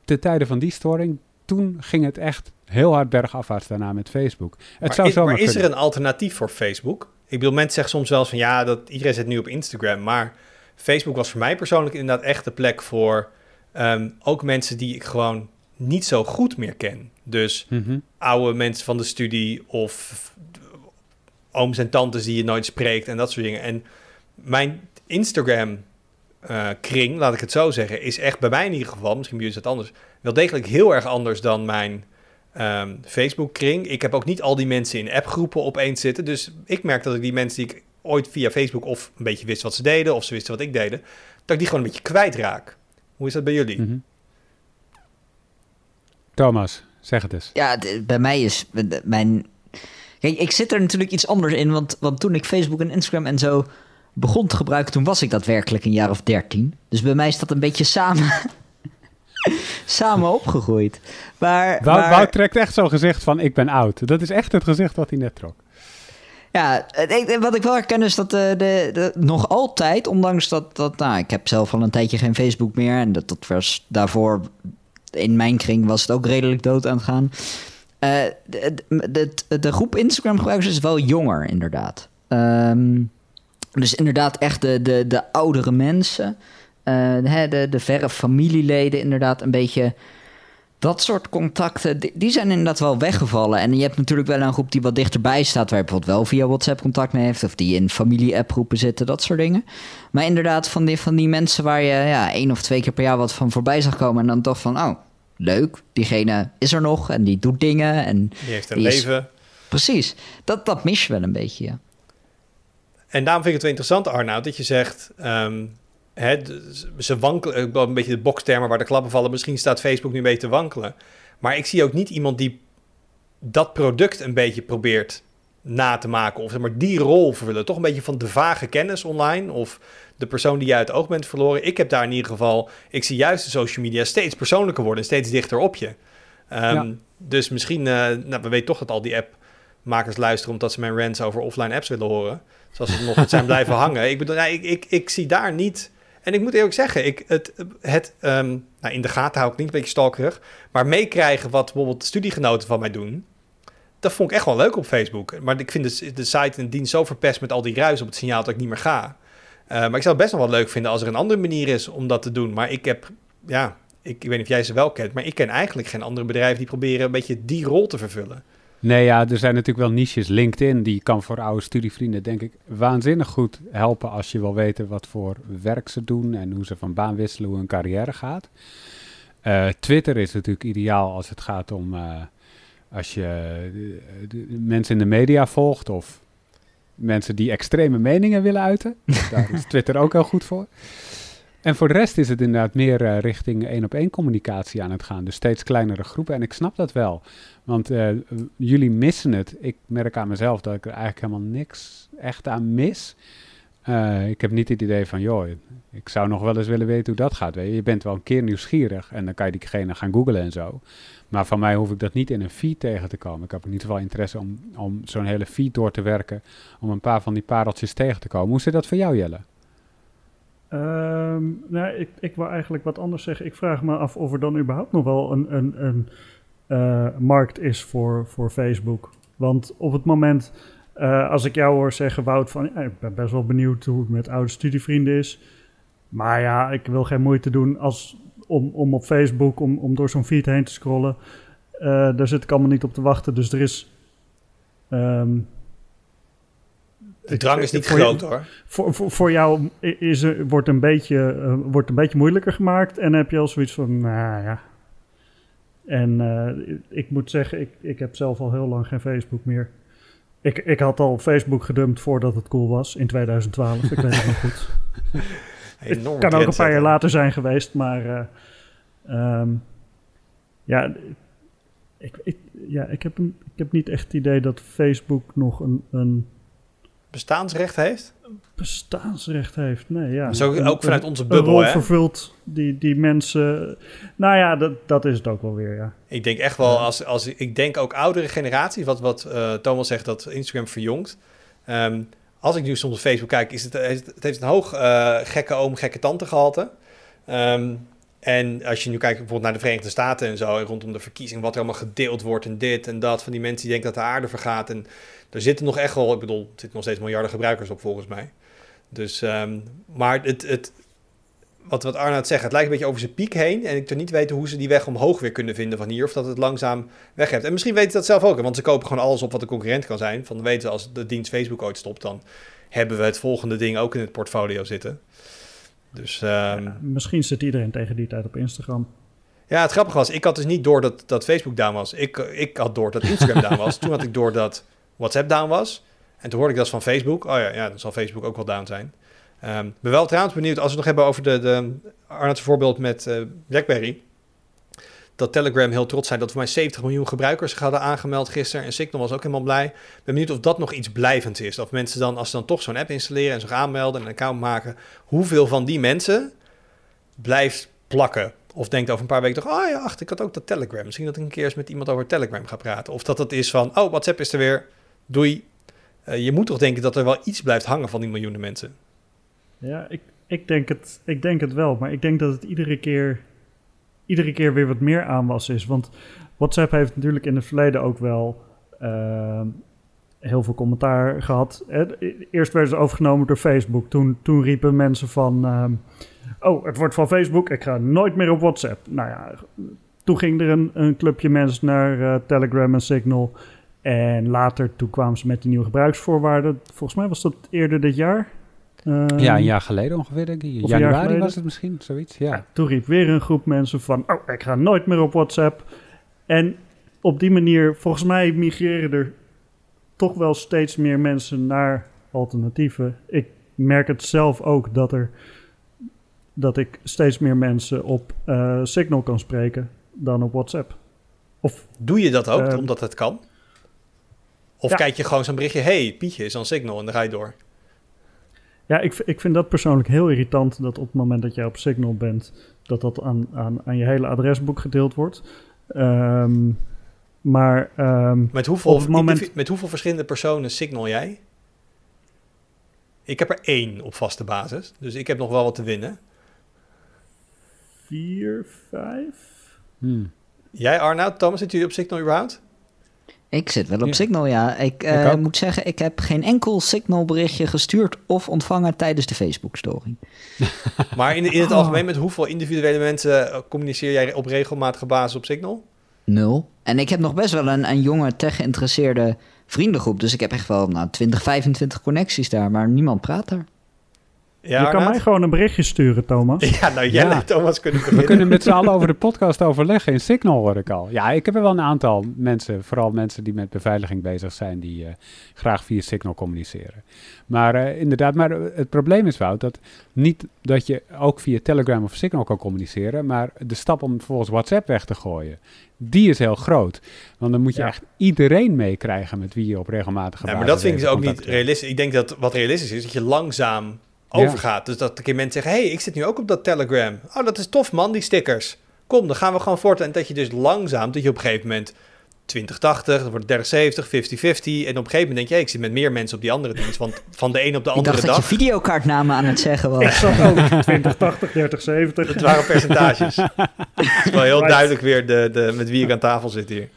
Speaker 3: Te tijden van die storing, toen ging het echt heel hard bergafwaarts daarna met Facebook. Het
Speaker 1: maar zou is, maar is er een alternatief voor Facebook? Ik bedoel, mensen zeggen soms wel eens van ja, dat iedereen zit nu op Instagram, maar Facebook was voor mij persoonlijk inderdaad echt de plek voor ehm, ook mensen die ik gewoon niet zo goed meer ken. Dus mhm. oude mensen van de studie of ooms en tantes die je nooit spreekt en dat soort dingen. En mijn Instagram uh, kring, laat ik het zo zeggen, is echt bij mij in ieder geval, misschien bij jullie is het anders, wel degelijk heel erg anders dan mijn um, Facebook-kring. Ik heb ook niet al die mensen in appgroepen opeens zitten. Dus ik merk dat ik die mensen die ik ooit via Facebook of een beetje wist wat ze deden, of ze wisten wat ik deed, dat ik die gewoon een beetje kwijtraak. Hoe is dat bij jullie? Mhm.
Speaker 3: Thomas, zeg het eens.
Speaker 2: Ja, bij mij is mijn. Kijk, ik zit er natuurlijk iets anders in, want, want toen ik Facebook en Instagram en zo begon te gebruiken, toen was ik daadwerkelijk een jaar of dertien. Dus bij mij is dat een beetje samen, samen opgegroeid. Maar,
Speaker 3: Wout, Wout trekt echt zo'n gezicht van ik ben oud. Dat is echt het gezicht wat hij net trok.
Speaker 2: Ja, wat ik wel herken is dat de, de, de, nog altijd, ondanks dat, dat nou, ik heb zelf al een tijdje geen Facebook meer en dat, dat was daarvoor in mijn kring was het ook redelijk dood aan het gaan. Uh, de, de, de, groep Instagram gebruikers is wel jonger, inderdaad. Um, dus inderdaad echt de, de, de oudere mensen. De, de verre familieleden, inderdaad een beetje dat soort contacten, die, zijn inderdaad wel weggevallen. En je hebt natuurlijk wel een groep die wat dichterbij staat, waar je bijvoorbeeld wel via WhatsApp contact mee heeft, of die in familie-appgroepen zitten, dat soort dingen. Maar inderdaad, van die, van die mensen waar je ja, één of twee keer per jaar wat van voorbij zag komen, en dan toch van, oh, leuk, diegene is er nog en die doet dingen. En
Speaker 1: die heeft een leven.
Speaker 2: Precies, dat, dat mis je wel een beetje, ja.
Speaker 1: En daarom vind ik het wel interessant, Arnoud, dat je zegt... Ehm, hè, ze wankelen, een beetje de bokstermen waar de klappen vallen. Misschien staat Facebook nu een beetje te wankelen. Maar ik zie ook niet iemand die dat product een beetje probeert na te maken. Of zeg maar die rol vervullen. Toch een beetje van de vage kennis online. Of de persoon die je uit het oog bent verloren. Ik heb daar in ieder geval... Ik zie juist de social media steeds persoonlijker worden. Steeds dichter op je. Ehm, dus misschien... Uh, nou, we weten toch dat al die appmakers luisteren... omdat ze mijn rants over offline apps willen horen. Zoals ze nog zijn blijven hangen. Ik bedoel, ik, ik, ik zie daar niet... En ik moet eerlijk zeggen, ik, het, het ehm, nou, in de gaten hou ik niet, een beetje stalkerig. Maar meekrijgen wat bijvoorbeeld studiegenoten van mij doen... dat vond ik echt wel leuk op Facebook. Maar ik vind de, de site en dienst zo verpest met al die ruis op het signaal dat ik niet meer ga. Uh, maar ik zou het best nog wel leuk vinden als er een andere manier is om dat te doen. Maar ik heb, ja, ik, ik weet niet of jij ze wel kent... maar ik ken eigenlijk geen andere bedrijven die proberen een beetje die rol te vervullen.
Speaker 3: Nee, ja, er zijn natuurlijk wel niches. LinkedIn, die kan voor oude studievrienden, denk ik, waanzinnig goed helpen als je wil weten wat voor werk ze doen en hoe ze van baan wisselen, hoe hun carrière gaat. Uh, Twitter is natuurlijk ideaal als het gaat om uh, als je de mensen in de media volgt of mensen die extreme meningen willen uiten. Daar is Twitter ook heel goed voor. En voor de rest is het inderdaad meer uh, richting één op één communicatie aan het gaan. Dus steeds kleinere groepen. En ik snap dat wel. Want uh, jullie missen het. Ik merk aan mezelf dat ik er eigenlijk helemaal niks echt aan mis. Uh, ik heb niet het idee van, joh, ik zou nog wel eens willen weten hoe dat gaat. Weet je. je bent wel een keer nieuwsgierig en dan kan je diegene gaan googlen en zo. Maar van mij hoef ik dat niet in een feed tegen te komen. Ik heb in ieder geval interesse om, om zo'n hele feed door te werken. Om een paar van die pareltjes tegen te komen. Hoe zit dat voor jou, Jelle?
Speaker 4: Um, nou, ik, ik wil eigenlijk wat anders zeggen. Ik vraag me af of er dan überhaupt nog wel een, een, een uh, markt is voor, voor Facebook. Want op het moment, uh, als ik jou hoor zeggen, Wout, van ik ben best wel benieuwd hoe het met oude studievrienden is. Maar ja, ik wil geen moeite doen als om, om op Facebook, om, om door zo'n feed heen te scrollen. daar zit ik allemaal niet op te wachten. Dus er is... Ehm,
Speaker 1: de drang is niet groot hoor.
Speaker 4: Voor, voor, voor jou is er, wordt, een beetje, uh, wordt een beetje moeilijker gemaakt. En heb je al zoiets van, nou ja. En uh, ik moet zeggen, ik, ik heb zelf al heel lang geen Facebook meer. Ik, ik had al Facebook gedumpt voordat het cool was, in 2012. ik weet het nog goed. Het kan ook een paar jaar later zijn geweest, maar... Uh, um, ja, ik, ik, ja ik, heb een, ik heb niet echt het idee dat Facebook nog een, een
Speaker 1: bestaansrecht heeft?
Speaker 4: Bestaansrecht heeft, nee, ja.
Speaker 1: Zo ook vanuit onze bubbel,
Speaker 4: hè? vervult die, die mensen... Nou ja, dat, dat is het ook wel weer, ja.
Speaker 1: Ik denk echt wel, als, als ik denk ook oudere generaties, wat, wat uh, Thomas zegt, dat Instagram verjongt. Um, als ik nu soms op Facebook kijk, is het, het heeft een hoog uh, gekke oom, gekke tante gehalte. Um, en als je nu kijkt bijvoorbeeld naar de Verenigde Staten en zo, en rondom de verkiezing, wat er allemaal gedeeld wordt en dit en dat, van die mensen die denken dat de aarde vergaat. En er zitten nog echt wel, ik bedoel, er zitten nog steeds miljarden gebruikers op volgens mij. Dus, um, maar het, het, wat, wat Arnoud zegt, het lijkt een beetje over zijn piek heen. En ik kan niet weten hoe ze die weg omhoog weer kunnen vinden van hier. Of dat het langzaam weg heeft. En misschien weten ze dat zelf ook. Want ze kopen gewoon alles op wat een concurrent kan zijn. Van weten als de dienst Facebook ooit stopt, dan hebben we het volgende ding ook in het portfolio zitten. Dus, um,
Speaker 4: misschien zit iedereen tegen die tijd op Instagram.
Speaker 1: Ja, het grappige was, ik had dus niet door dat, dat Facebook down was. Ik, ik had door dat Instagram down was. Toen had ik door dat WhatsApp down was. En toen hoorde ik dat van Facebook. Oh ja, ja dan zal Facebook ook wel down zijn. Um, ik ben wel trouwens benieuwd, als we het nog hebben over de, de Arnold's voorbeeld met uh, BlackBerry. Dat Telegram heel trots zijn dat voor mij 70 miljoen gebruikers hadden aangemeld gisteren. En Signal was ook helemaal blij. Ik ben benieuwd of dat nog iets blijvends is. Of mensen dan, als ze dan toch zo'n app installeren en zich aanmelden en een account maken. Hoeveel van die mensen blijft plakken? Of denkt over een paar weken toch, oh ja, ach, ik had ook dat Telegram. Misschien dat ik een keer eens met iemand over Telegram ga praten. Of dat het is van, oh, WhatsApp is er weer, doei. Uh, je moet toch denken dat er wel iets blijft hangen van die miljoenen mensen.
Speaker 4: Ja, ik, ik, denk het, ik denk het wel. Maar ik denk dat het iedere keer, iedere keer weer wat meer aanwas is. Want WhatsApp heeft natuurlijk in het verleden ook wel uh, heel veel commentaar gehad. Eerst werden ze overgenomen door Facebook. Toen, toen riepen mensen van... Uh, oh, het wordt van Facebook, ik ga nooit meer op WhatsApp. Nou ja, toen ging er een, een clubje mensen naar uh, Telegram en Signal... En later, toen kwamen ze met de nieuwe gebruiksvoorwaarden. Volgens mij was dat eerder dit jaar.
Speaker 3: Ja, een jaar geleden ongeveer, denk ik. Januari was het misschien, zoiets. Ja. ja.
Speaker 4: Toen riep weer een groep mensen van... oh, ik ga nooit meer op WhatsApp. En op die manier, volgens mij migreren er toch wel steeds meer mensen naar alternatieven. Ik merk het zelf ook dat er dat ik steeds meer mensen op uh, Signal kan spreken dan op WhatsApp.
Speaker 1: Of, Doe je dat ook, uh, omdat het kan? Of ja. kijk je gewoon zo'n berichtje, hey, Pietje is aan Signal en dan ga je door.
Speaker 4: Ja, ik, ik vind dat persoonlijk heel irritant dat op het moment dat jij op Signal bent, dat dat aan, aan, aan je hele adresboek gedeeld wordt. Um, maar um,
Speaker 1: met, hoeveel, moment... met hoeveel verschillende personen signal jij? Ik heb er één op vaste basis, dus ik heb nog wel wat te winnen.
Speaker 4: Vier, vijf.
Speaker 1: Hmm. Jij Arnoud, Thomas, zit jullie op Signal überhaupt?
Speaker 2: Ik zit wel op ja. Signal, ja. Ik, uh, moet zeggen, ik heb geen enkel Signal berichtje gestuurd of ontvangen tijdens de Facebook-storing.
Speaker 1: maar in, in het oh. algemeen, met hoeveel individuele mensen eh, communiceer jij op regelmatige basis op Signal?
Speaker 2: Nul. En ik heb nog best wel een, een jonge tech-geïnteresseerde vriendengroep. Dus ik heb echt wel nou, 20, 25 connecties daar, maar niemand praat daar.
Speaker 4: Ja, je kan mij gewoon een berichtje sturen, Thomas.
Speaker 1: Ja, nou jij ja. Thomas kunnen
Speaker 3: We kunnen met z'n allen over de podcast overleggen in Signal, hoor ik al. Ja, ik heb er wel een aantal mensen, vooral mensen die met beveiliging bezig zijn, die uh, graag via Signal communiceren. Maar uh, inderdaad, maar het probleem is, Wout, dat niet dat je ook via Telegram of Signal kan communiceren, maar de stap om vervolgens WhatsApp weg te gooien, die is heel groot. Want dan moet je ja. echt iedereen meekrijgen met wie je op regelmatige basis...
Speaker 1: Ja, maar dat vind ik ook niet realistisch. Ik denk dat wat realistisch is, dat je langzaam overgaat. Dus dat een keer mensen zeggen, hey, ik zit nu ook op dat Telegram. Oh, dat is tof man, die stickers. Kom, dan gaan we gewoon voort. En dat je dus langzaam, dat je op een gegeven moment 2080, dan wordt 3070, 50-50. En op een gegeven moment denk je, hey, ik zit met meer mensen op die andere dienst. Want van de een op de andere dag... Ik
Speaker 2: dacht dat je videokaartnamen aan het zeggen was.
Speaker 4: Ik zat ook 2080, 3070.
Speaker 1: Het waren percentages. Het is wel heel duidelijk weer de, de, met wie ik aan tafel zit hier.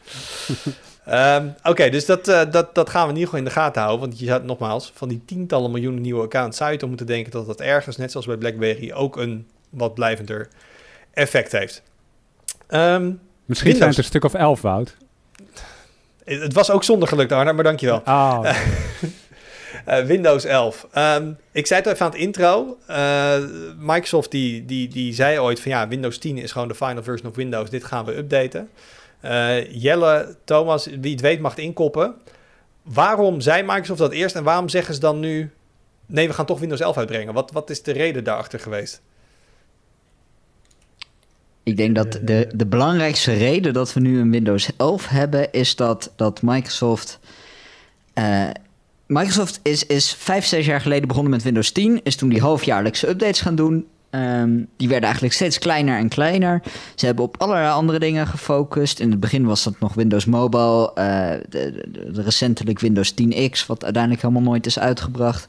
Speaker 1: Um, Oké, dus dat, uh, dat, dat gaan we in ieder geval in de gaten houden. Want je zou nogmaals, van die tientallen miljoenen nieuwe accounts zou je toch moeten denken dat dat ergens, net zoals bij BlackBerry, ook een wat blijvender effect heeft. Um,
Speaker 3: Misschien zijn het een stuk of elf, Wout.
Speaker 1: Het was ook zonder geluk, Arne, maar dankjewel.
Speaker 3: Oh.
Speaker 1: uh, Windows 11. Um, ehm, ik zei het even aan het intro. Uh, Microsoft die, die, die zei ooit van ja, Windows 10 is gewoon de final version of Windows. Dit gaan we updaten. Uh, Jelle, Thomas, wie het weet mag het inkoppen. Waarom zei Microsoft dat eerst en waarom zeggen ze dan nu... nee, we gaan toch Windows 11 uitbrengen? Wat, wat is de reden daarachter geweest?
Speaker 2: Ik denk dat de, de belangrijkste reden dat we nu een Windows 11 hebben... is dat, dat Microsoft... Uh, Microsoft is, is vijf, zes jaar geleden begonnen met Windows 10. Is toen die halfjaarlijkse updates gaan doen. Um, die werden eigenlijk steeds kleiner en kleiner. Ze hebben op allerlei andere dingen gefocust. In het begin was dat nog Windows Mobile. Uh, de, recentelijk Windows 10X, wat uiteindelijk helemaal nooit is uitgebracht.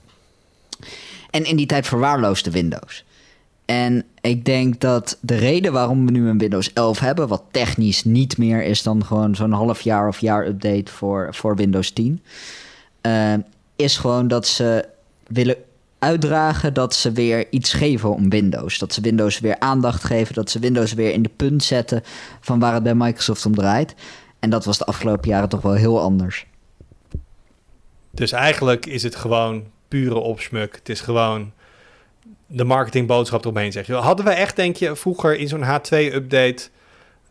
Speaker 2: En in die tijd verwaarloosde Windows. En ik denk dat de reden waarom we nu een Windows 11 hebben, wat technisch niet meer is dan gewoon zo'n half jaar of jaar update voor, voor Windows 10, uh, eh, is gewoon dat ze willen uitdragen dat ze weer iets geven om Windows. Dat ze Windows weer aandacht geven, dat ze Windows weer in de punt zetten van waar het bij Microsoft om draait. En dat was de afgelopen jaren toch wel heel anders.
Speaker 1: Dus eigenlijk is het gewoon pure opsmuk. Het is gewoon de marketingboodschap eromheen, je. Hadden we echt, denk je, vroeger in zo'n H2-update...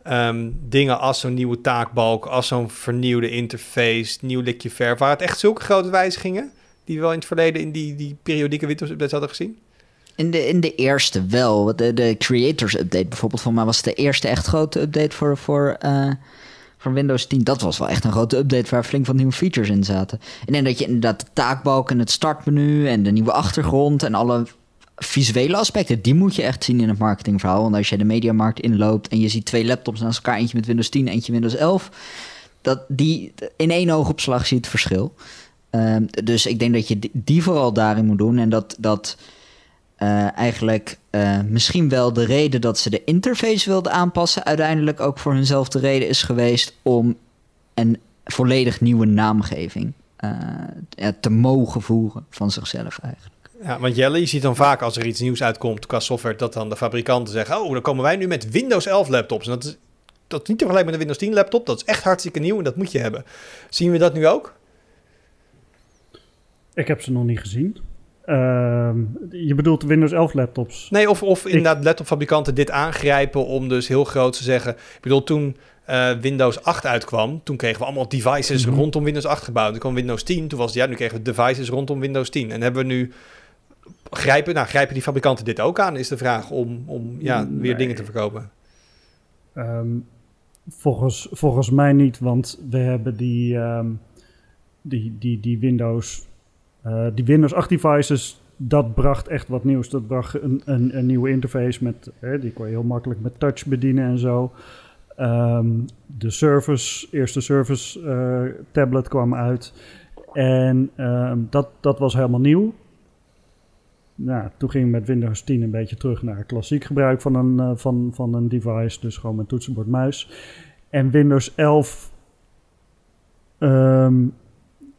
Speaker 1: Ehm, dingen als zo'n nieuwe taakbalk, als zo'n vernieuwde interface, nieuw likje verf. Waren het echt zulke grote wijzigingen die we wel in het verleden in die, die periodieke updates hadden gezien?
Speaker 2: In de, in de eerste wel. De, Creators Update bijvoorbeeld van mij was de eerste echt grote update voor, voor, uh, voor Windows 10. Dat was wel echt een grote update waar flink wat nieuwe features in zaten. En dan dat je inderdaad de taakbalk en het startmenu en de nieuwe achtergrond en alle visuele aspecten, die moet je echt zien in het marketingverhaal. Want als je de mediamarkt inloopt en je ziet twee laptops naast elkaar, eentje met Windows 10, eentje Windows 11, dat die in één oogopslag ziet het verschil. Ehm, dus ik denk dat je die vooral daarin moet doen. En dat, dat uh, eigenlijk uh, misschien wel de reden dat ze de interface wilden aanpassen, uiteindelijk ook voor hunzelfde reden is geweest om een volledig nieuwe naamgeving uh, te mogen voeren van zichzelf eigenlijk.
Speaker 1: Ja, want Jelle, je ziet dan vaak als er iets nieuws uitkomt qua software, dat dan de fabrikanten zeggen: Oh, dan komen wij nu met Windows 11 laptops. En dat is, dat is niet te vergelijken met een Windows 10 laptop. Dat is echt hartstikke nieuw en dat moet je hebben. Zien we dat nu ook?
Speaker 4: Ik heb ze nog niet gezien. Uh, je bedoelt Windows 11 laptops?
Speaker 1: Nee, of, of inderdaad laptopfabrikanten dit aangrijpen om dus heel groot te zeggen... Ik bedoel, toen uh, Windows 8 uitkwam, toen kregen we allemaal devices mhm. rondom Windows 8 gebouwd. Toen kwam Windows 10, toen was het, ja, nu kregen we devices rondom Windows 10. En hebben we nu grijpen, nou, grijpen die fabrikanten dit ook aan, is de vraag om, om ja, weer dingen te verkopen?
Speaker 4: Um, volgens, volgens mij niet, want we hebben die, um, die, die, die Windows uh, die Windows 8 devices, dat bracht echt wat nieuws. Dat bracht een, een, een nieuwe interface met, die kon je heel makkelijk met touch bedienen en zo. Um, de Surface, eerste Surface uh, tablet kwam uit. En um, dat, dat was helemaal nieuw. Nou, toen ging met Windows 10 een beetje terug naar klassiek gebruik van een, uh, van, van een device. Dus gewoon met toetsenbord muis. En Windows 11 um,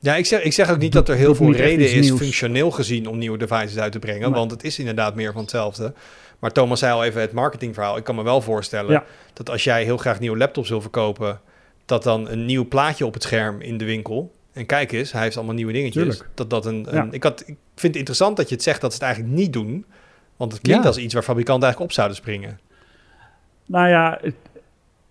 Speaker 1: ja, ik zeg, ik zeg ook niet dat er heel veel reden is, functioneel gezien, om nieuwe devices uit te brengen. Want het is inderdaad meer van hetzelfde. Maar Thomas zei al even het marketingverhaal. Ik kan me wel voorstellen dat als jij heel graag nieuwe laptops wil verkopen, dat dan een nieuw plaatje op het scherm in de winkel. En kijk eens, hij heeft allemaal nieuwe dingetjes. Dat dat een, een ik, had, ik vind het interessant dat je het zegt dat ze het eigenlijk niet doen. Want het klinkt als iets waar fabrikanten eigenlijk op zouden springen.
Speaker 4: Nou ja,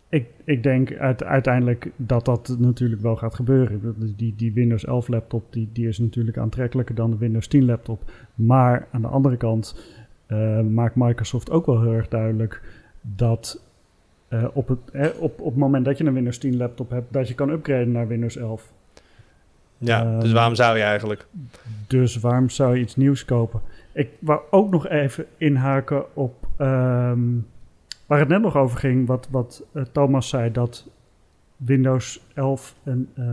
Speaker 4: ik, ik denk uiteindelijk dat dat natuurlijk wel gaat gebeuren. Die, die Windows 11 laptop die, die is natuurlijk aantrekkelijker dan de Windows 10 laptop. Maar aan de andere kant uh, maakt Microsoft ook wel heel erg duidelijk dat uh, op, het, eh, op, op het moment dat je een Windows 10 laptop hebt, dat je kan upgraden naar Windows 11.
Speaker 1: Ja, dus waarom zou je eigenlijk?
Speaker 4: Dus waarom zou je iets nieuws kopen? Ik wou ook nog even inhaken op um, Waar het net nog over ging, wat, wat uh, Thomas zei, dat Windows 11 een, uh,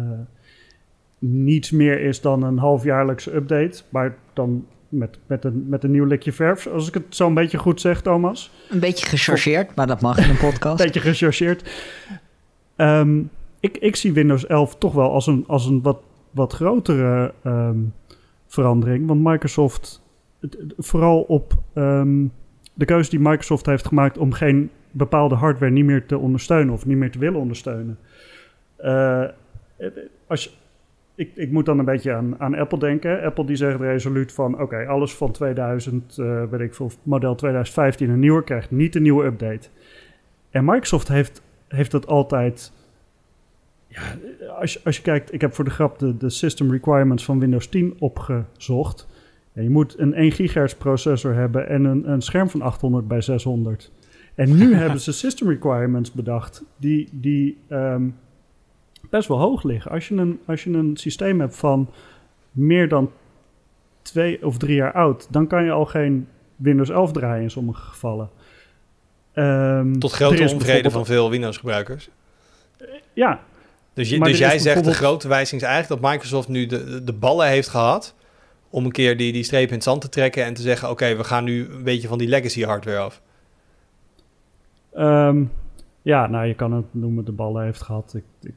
Speaker 4: niets meer is dan een halfjaarlijkse update. Maar dan met, met, een, met een nieuw likje verf, als ik het zo een beetje goed zeg, Thomas.
Speaker 2: Een beetje gechargeerd, maar dat mag in een podcast.
Speaker 4: een beetje gechargeerd. Um, ik, ik zie Windows 11 toch wel als een, als een wat, wat grotere um, verandering. Want Microsoft, het, vooral op um, de keuze die Microsoft heeft gemaakt om geen bepaalde hardware niet meer te ondersteunen of niet meer te willen ondersteunen. Uh, als je, ik, ik moet dan een beetje aan, aan Apple denken. Apple die zegt resoluut van oké, alles van 2000, uh, weet ik veel, model 2015 en nieuwer krijgt niet een nieuwe update. En Microsoft heeft, heeft dat altijd. Ja, als, je, als je kijkt, ik heb voor de grap de, de system requirements van Windows 10 opgezocht. Je moet een 1 gigahertz processor hebben en een, een scherm van 800 bij 600. En nu hebben ze system requirements bedacht die, die um, best wel hoog liggen. Als je een, als je een systeem hebt van meer dan twee of drie jaar oud, dan kan je al geen Windows 11 draaien in sommige gevallen.
Speaker 1: Um, Tot grote onvrede van veel Windows-gebruikers.
Speaker 4: ja.
Speaker 1: Dus, je, dus jij zegt de grote wijziging is eigenlijk dat Microsoft nu de, de ballen heeft gehad om een keer die, die streep in het zand te trekken en te zeggen: oké, we gaan nu een beetje van die legacy hardware af.
Speaker 4: Um, ja, nou, je kan het noemen de ballen heeft gehad. Ik, ik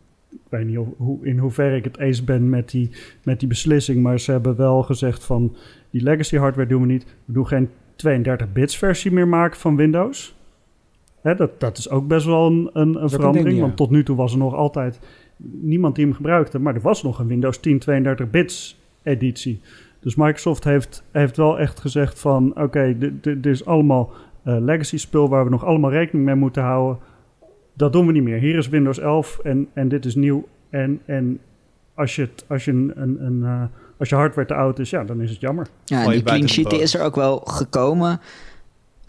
Speaker 4: ik weet niet hoe, in hoeverre ik het eens ben met die, met die beslissing. Maar ze hebben wel gezegd van die legacy hardware doen we niet. We doen geen 32-bits versie meer maken van Windows. Hè, dat, dat is ook best wel een, een, een verandering. Want tot nu toe was er nog altijd niemand die hem gebruikte. Maar er was nog een Windows 10 32-bits editie. Dus Microsoft heeft, heeft wel echt gezegd van... oké, dit is allemaal uh, legacy spul waar we nog allemaal rekening mee moeten houden dat doen we niet meer. Hier is Windows 11 en, en dit is nieuw. En, en als, je het, als, je een, een, een uh, als je hardware te oud is, ja, dan is het jammer.
Speaker 2: Ja, en die clean sheet is er ook wel gekomen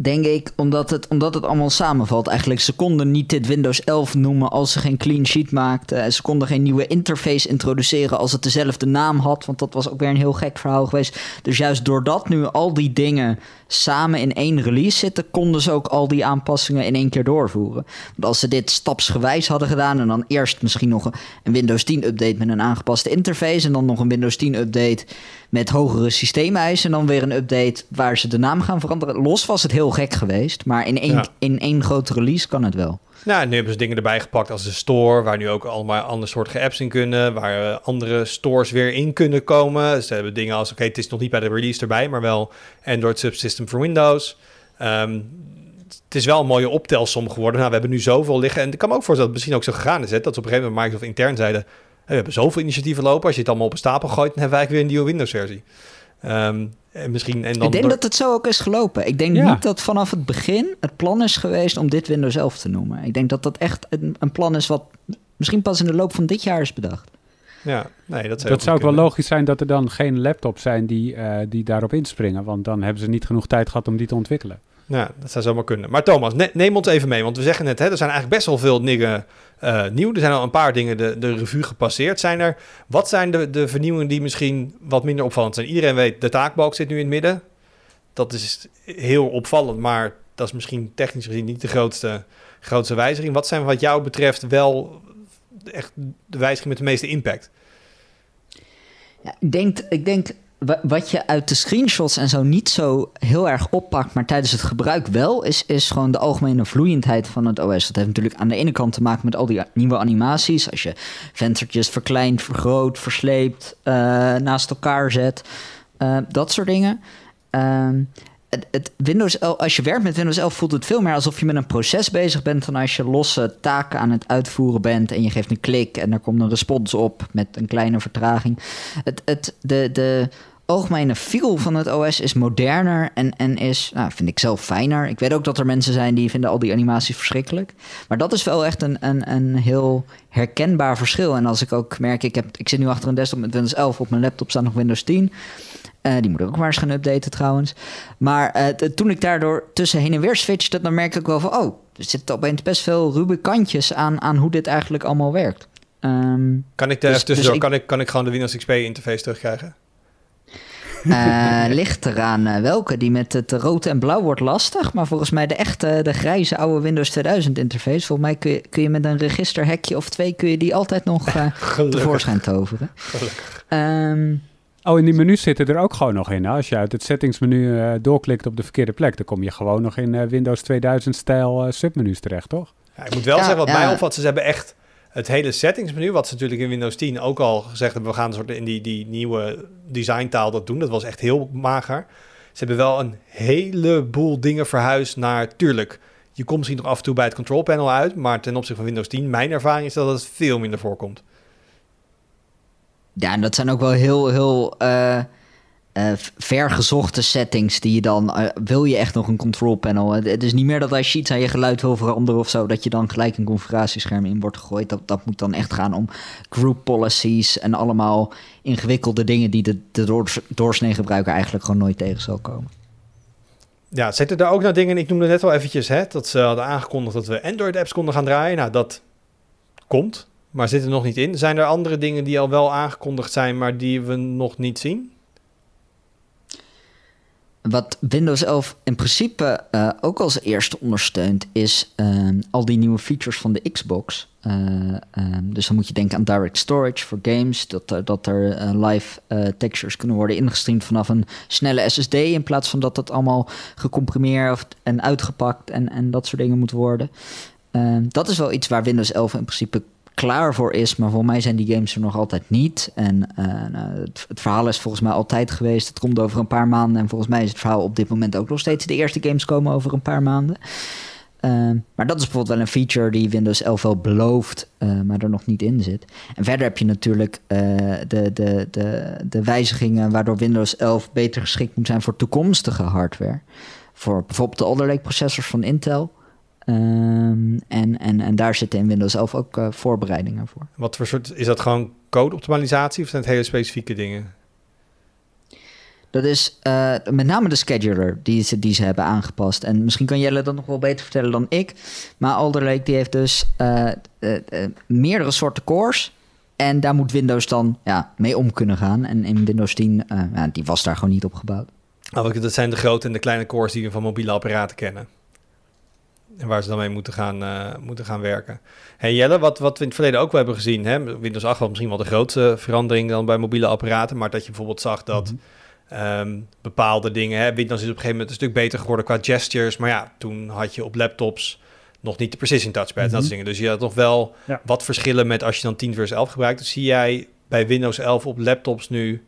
Speaker 2: denk ik, omdat het, omdat het allemaal samenvalt. Eigenlijk, ze konden niet dit Windows 11 noemen als ze geen clean sheet maakten. Ze konden geen nieuwe interface introduceren als het dezelfde naam had. Want dat was ook weer een heel gek verhaal geweest. Dus juist doordat nu al die dingen samen in één release zitten, konden ze ook al die aanpassingen in één keer doorvoeren. Want als ze dit stapsgewijs hadden gedaan en dan eerst misschien nog een Windows 10 update met een aangepaste interface en dan nog een Windows 10 update met hogere systeemeisen en dan weer een update waar ze de naam gaan veranderen. Los was het heel gek geweest, maar in één, in één grote release kan het wel.
Speaker 1: Nou, nu hebben ze dingen erbij gepakt als de store, waar nu ook allemaal andere soorten apps in kunnen, waar uh, andere stores weer in kunnen komen. Ze hebben dingen als, oké, het is nog niet bij de release erbij, maar wel Android Subsystem voor Windows. Um, het is wel een mooie optelsom geworden. Nou, we hebben nu zoveel liggen. En ik kan me ook voorstellen dat het misschien ook zo gegaan is. Hè, dat ze op een gegeven moment Microsoft intern zeiden... we hebben zoveel initiatieven lopen. Als je het allemaal op een stapel gooit... dan hebben wij weer een nieuwe Windows-versie. Um, en misschien, en dan
Speaker 2: ik denk dat het zo ook is gelopen. Ik denk niet dat vanaf het begin het plan is geweest om dit Windows 11 te noemen. Ik denk dat dat echt een, een plan is wat misschien pas in de loop van dit jaar is bedacht.
Speaker 1: Ja, nee, dat zou,
Speaker 3: dat zou ook wel logisch zijn dat er dan geen laptops zijn die, uh, die daarop inspringen. Want dan hebben ze niet genoeg tijd gehad om die te ontwikkelen.
Speaker 1: Ja, dat zou zomaar kunnen. Maar Thomas, neem ons even mee. Want we zeggen net, hè, er zijn eigenlijk best wel veel dingen uh, nieuw. Er zijn al een paar dingen de, de revue gepasseerd. Zijn er, wat zijn de, de vernieuwingen die misschien wat minder opvallend zijn? Iedereen weet, de taakbalk zit nu in het midden. Dat is heel opvallend, maar dat is misschien technisch gezien niet de grootste, grootste wijziging. Wat zijn wat jou betreft wel echt de wijziging met de meeste impact?
Speaker 2: Ja, ik, denk, ik denk wat je uit de screenshots en zo niet zo heel erg oppakt, maar tijdens het gebruik wel, is, is gewoon de algemene vloeiendheid van het OS. Dat heeft natuurlijk aan de ene kant te maken met al die nieuwe animaties. Als je venstertjes verkleint, vergroot, versleept, uh, naast elkaar zet, uh, dat soort dingen. Uh, het, Windows 11, als je werkt met Windows 11 voelt het veel meer alsof je met een proces bezig bent dan als je losse taken aan het uitvoeren bent en je geeft een klik en er komt een respons op met een kleine vertraging. Het, het, de, de algemene feel van het OS is moderner en, en is, nou, vind ik zelf fijner. Ik weet ook dat er mensen zijn die vinden al die animaties verschrikkelijk. Maar dat is wel echt een, een, een heel herkenbaar verschil. En als ik ook merk, ik, heb, ik zit nu achter een desktop met Windows 11, op mijn laptop staat nog Windows 10. Uh, die moet ik ook maar eens gaan updaten trouwens. Maar uh, toen ik daardoor tussen heen en weer switchte, dan merk ik wel van... oh, er zitten opeens best veel ruwe kantjes aan, aan hoe dit eigenlijk allemaal werkt. Um,
Speaker 1: kan ik, de, dus, tussendoor, dus kan, ik, kan ik gewoon de Windows XP interface terugkrijgen?
Speaker 2: Uh, ligt eraan welke. Die met het rood en blauw wordt lastig. Maar volgens mij de echte, de grijze oude Windows 2000 interface. Volgens mij kun je, kun je met een registerhekje of twee... kun je die altijd nog tevoorschijn toveren. Um,
Speaker 3: Oh, in die menus zitten er ook gewoon nog in. Als je uit het settingsmenu uh, doorklikt op de verkeerde plek, dan kom je gewoon nog in uh, Windows 2000-stijl uh, submenus terecht, toch?
Speaker 1: Ja, ik moet wel zeggen, wat mij opvalt, ze hebben echt het hele settingsmenu, wat ze natuurlijk in Windows 10 ook al gezegd hebben, we gaan soort in die, die nieuwe designtaal dat doen. Dat was echt heel mager. Ze hebben wel een heleboel dingen verhuisd naar, tuurlijk, Je komt misschien nog af en toe bij het control panel uit, maar ten opzichte van Windows 10, mijn ervaring is dat het veel minder voorkomt.
Speaker 2: Ja, en dat zijn ook wel heel, heel uh, uh, vergezochte settings die je dan... Uh, wil je echt nog een control panel? Het is niet meer dat als je iets aan je geluid wil veranderen of zo... dat je dan gelijk een configuratiescherm in wordt gegooid. Dat, dat moet dan echt gaan om group policies... en allemaal ingewikkelde dingen die de, de doorsnee gebruiker eigenlijk gewoon nooit tegen zal komen.
Speaker 1: Ja, zitten er ook nog dingen... Ik noemde net al eventjes hè, dat ze hadden aangekondigd... dat we Android-apps konden gaan draaien. Nou, dat komt maar zit er nog niet in. Zijn er andere dingen die al wel aangekondigd zijn, maar die we nog niet zien?
Speaker 2: Wat Windows 11 in principe uh, ook als eerste ondersteunt, is uh, al die nieuwe features van de Xbox. Uh, dus dan moet je denken aan direct storage voor games, dat, dat er live textures kunnen worden ingestreamd vanaf een snelle SSD, in plaats van dat dat allemaal gecomprimeerd en uitgepakt en, en dat soort dingen moet worden. dat is wel iets waar Windows 11 in principe klaar voor is. Maar voor mij zijn die games er nog altijd niet. En uh, het, het, verhaal is volgens mij altijd geweest. Het komt over een paar maanden. En volgens mij is het verhaal op dit moment ook nog steeds. De eerste games komen over een paar maanden. Uh, maar dat is bijvoorbeeld wel een feature die Windows 11 wel belooft, uh, maar er nog niet in zit. En verder heb je natuurlijk de, de, de, de wijzigingen waardoor Windows 11 beter geschikt moet zijn voor toekomstige hardware. Voor bijvoorbeeld de Alder Lake processors van Intel. Um, en, en, en daar zitten in Windows 11 ook uh, voorbereidingen voor.
Speaker 1: Wat voor soort, is dat gewoon code-optimalisatie of zijn het hele specifieke dingen?
Speaker 2: Dat is uh, met name de scheduler die ze, die ze hebben aangepast. En misschien kan Jelle dat nog wel beter vertellen dan ik. Maar Alder Lake die heeft dus uh, meerdere soorten cores. En daar moet Windows dan ja, mee om kunnen gaan. En in Windows 10, ja, die was daar gewoon niet op gebouwd.
Speaker 1: Oh, dat zijn de grote en de kleine cores die we van mobiele apparaten kennen. En waar ze dan mee moeten gaan, uh, moeten gaan werken. Hey Jelle, wat, wat we in het verleden ook wel hebben gezien. Hè? Windows 8 was misschien wel de grootste verandering dan bij mobiele apparaten. Maar dat je bijvoorbeeld zag dat mhm. ehm, bepaalde dingen... Hè? Windows is op een gegeven moment een stuk beter geworden qua gestures. Maar ja, toen had je op laptops nog niet de precision touchpad en dat soort dingen. Dus je had nog wel wat verschillen met als je dan 10 versus 11 gebruikt. Dus zie jij bij Windows 11 op laptops nu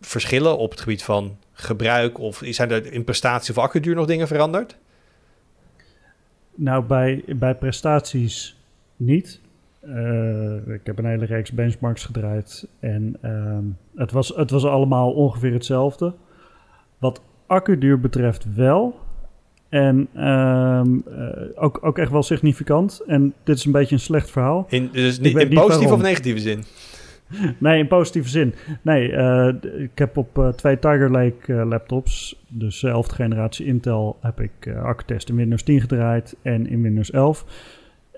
Speaker 1: verschillen op het gebied van gebruik? Of zijn er in prestatie of accuduur nog dingen veranderd?
Speaker 4: Nou, bij, bij prestaties niet. Uh, ik heb een hele reeks benchmarks gedraaid en uh, het, was, het was allemaal ongeveer hetzelfde. Wat accuduur betreft wel. En uh, ook, ook echt wel significant. En dit is een beetje een slecht verhaal.
Speaker 1: In, dus niet, in positieve of negatieve zin?
Speaker 4: nee, in positieve zin. Nee, uh, ik heb op uh, twee Tiger Lake uh, laptops, dus 11e generatie Intel, heb ik Accutest in Windows 10 gedraaid en in Windows 11.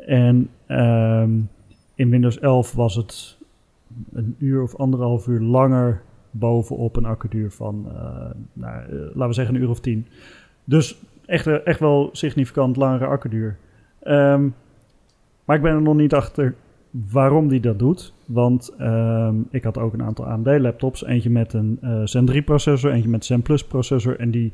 Speaker 4: En um, in Windows 11 was het een uur of anderhalf uur langer bovenop een accuduur van, nou, laten we zeggen, een uur of tien. Dus echt, echt wel significant langere accuduur. Um, maar ik ben er nog niet achter waarom die dat doet. Want um, ik had ook een aantal AMD-laptops. Eentje met een uh, Zen 3-processor, eentje met Zen Plus-processor. En die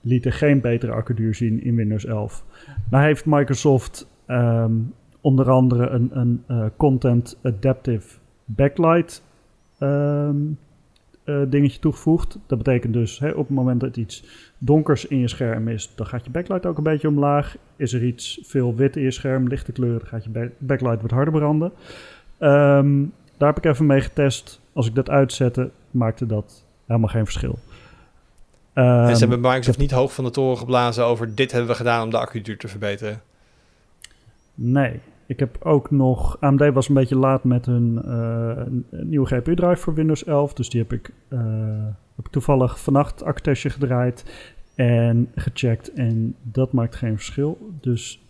Speaker 4: lieten geen betere accuduur zien in Windows 11. Nou heeft Microsoft um, onder andere een, een uh, Content Adaptive Backlight um, uh, dingetje toegevoegd. Dat betekent dus op het moment dat iets donkers in je scherm is, dan gaat je backlight ook een beetje omlaag. Is er iets veel wit in je scherm, lichte kleuren, dan gaat je backlight wat harder branden. Um, daar heb ik even mee getest. Als ik dat uitzette, maakte dat helemaal geen verschil.
Speaker 1: Um, en ze hebben Microsoft niet hoog van de toren geblazen over dit hebben we gedaan om de accu-duur te verbeteren?
Speaker 4: Nee, ik heb ook nog... AMD was een beetje laat met hun uh, nieuwe GPU-drive voor Windows 11. Dus die heb ik, uh, heb ik toevallig vannacht accutestje gedraaid en gecheckt. En dat maakt geen verschil. Dus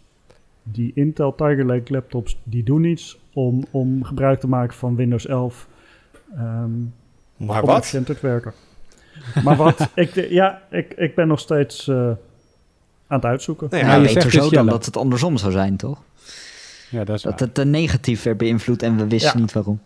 Speaker 4: die Intel Tiger Lake laptops, die doen iets om, om gebruik te maken van Windows 11. Um, ehm,
Speaker 1: maar om wat?
Speaker 4: te werken. maar wat? Ik, ja, ik, ik ben nog steeds uh, aan het uitzoeken.
Speaker 2: Nee, ja, je weet er zo dan dat het andersom zou zijn, toch? Ja, dat, is dat het negatief werd beïnvloed en we wisten niet waarom.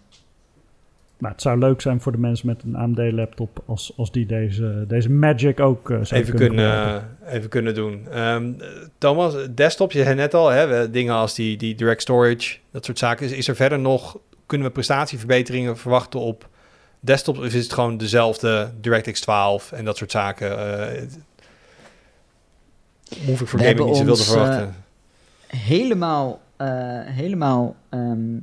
Speaker 4: Maar het zou leuk zijn voor de mensen met een AMD-laptop als, als die deze, deze Magic ook uh,
Speaker 1: even kunnen, even kunnen doen. Um, Thomas, desktop, je zei net al, hè, dingen als die, die direct storage, dat soort zaken. Is, is er verder nog, kunnen we prestatieverbeteringen verwachten op desktop? Of is het gewoon dezelfde DirectX 12 en dat soort zaken? Uh, hoef ik voor gaming niet zoveel te verwachten.
Speaker 2: helemaal, helemaal ehm,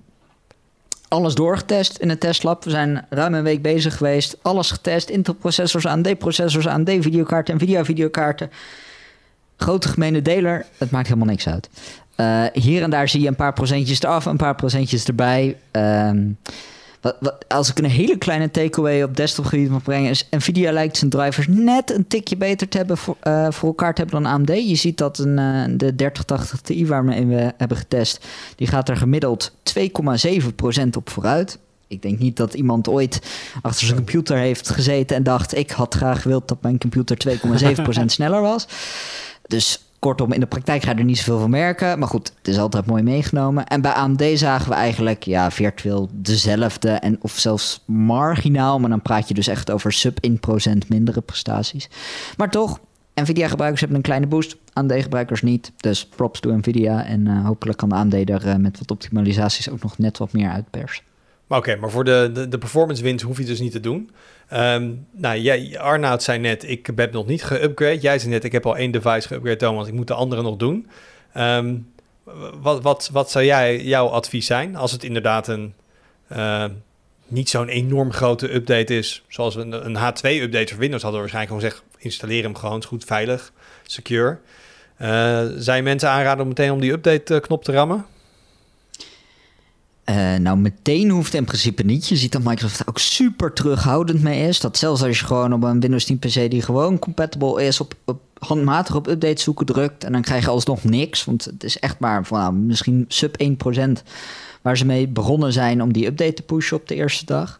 Speaker 2: alles doorgetest in het testlab. We zijn ruim een week bezig geweest. Alles getest. Intel-processors, AMD-processors, AMD-videokaarten, Nvidia-videokaarten. Grote gemene deler, het maakt helemaal niks uit. Uh, hier en daar zie je een paar procentjes eraf, een paar procentjes erbij. Um, wat, wat, als ik een hele kleine takeaway op desktopgebied mag brengen, is Nvidia lijkt zijn drivers net een tikje beter te hebben voor, uh, voor elkaar te hebben dan AMD. Je ziet dat een, uh, de 3080 Ti waar we hebben getest, die gaat er gemiddeld 2,7% op vooruit. Ik denk niet dat iemand ooit achter zijn computer heeft gezeten en dacht: ik had graag gewild dat mijn computer 2,7% sneller was. Dus kortom, in de praktijk ga je er niet zoveel van merken. Maar goed, het is altijd mooi meegenomen. En bij AMD zagen we eigenlijk ja, virtueel dezelfde. En, of zelfs marginaal. Maar dan praat je dus echt over sub 1% mindere prestaties. Maar toch, Nvidia-gebruikers hebben een kleine boost. AMD-gebruikers niet. Dus props to Nvidia. En uh, hopelijk kan AMD er uh, met wat optimalisaties ook nog net wat meer uitpersen.
Speaker 1: Maar oké, maar voor de, de, de performance wins hoef je dus niet te doen. Um, nou, jij, Arnoud zei net, ik heb nog niet geupgrade. Jij zei net, ik heb al één device geupgrade, Thomas. Ik moet de andere nog doen. Um, wat, wat, wat zou jij, jouw advies zijn als het inderdaad een... Uh, niet zo'n enorm grote update is, zoals een, een H2-update voor Windows hadden we waarschijnlijk gewoon gezegd, installeer hem gewoon, is goed, veilig, secure. Uh, zijn mensen aanraden om meteen om die update-knop te rammen?
Speaker 2: Uh, nou, meteen hoeft in principe niet. Je ziet dat Microsoft ook super terughoudend mee is. Dat zelfs als je gewoon op een Windows 10 PC die gewoon compatible is, op, op handmatig op update zoeken drukt. En dan krijg je alsnog niks. Want het is echt maar van nou, misschien sub 1% waar ze mee begonnen zijn om die update te pushen op de eerste dag.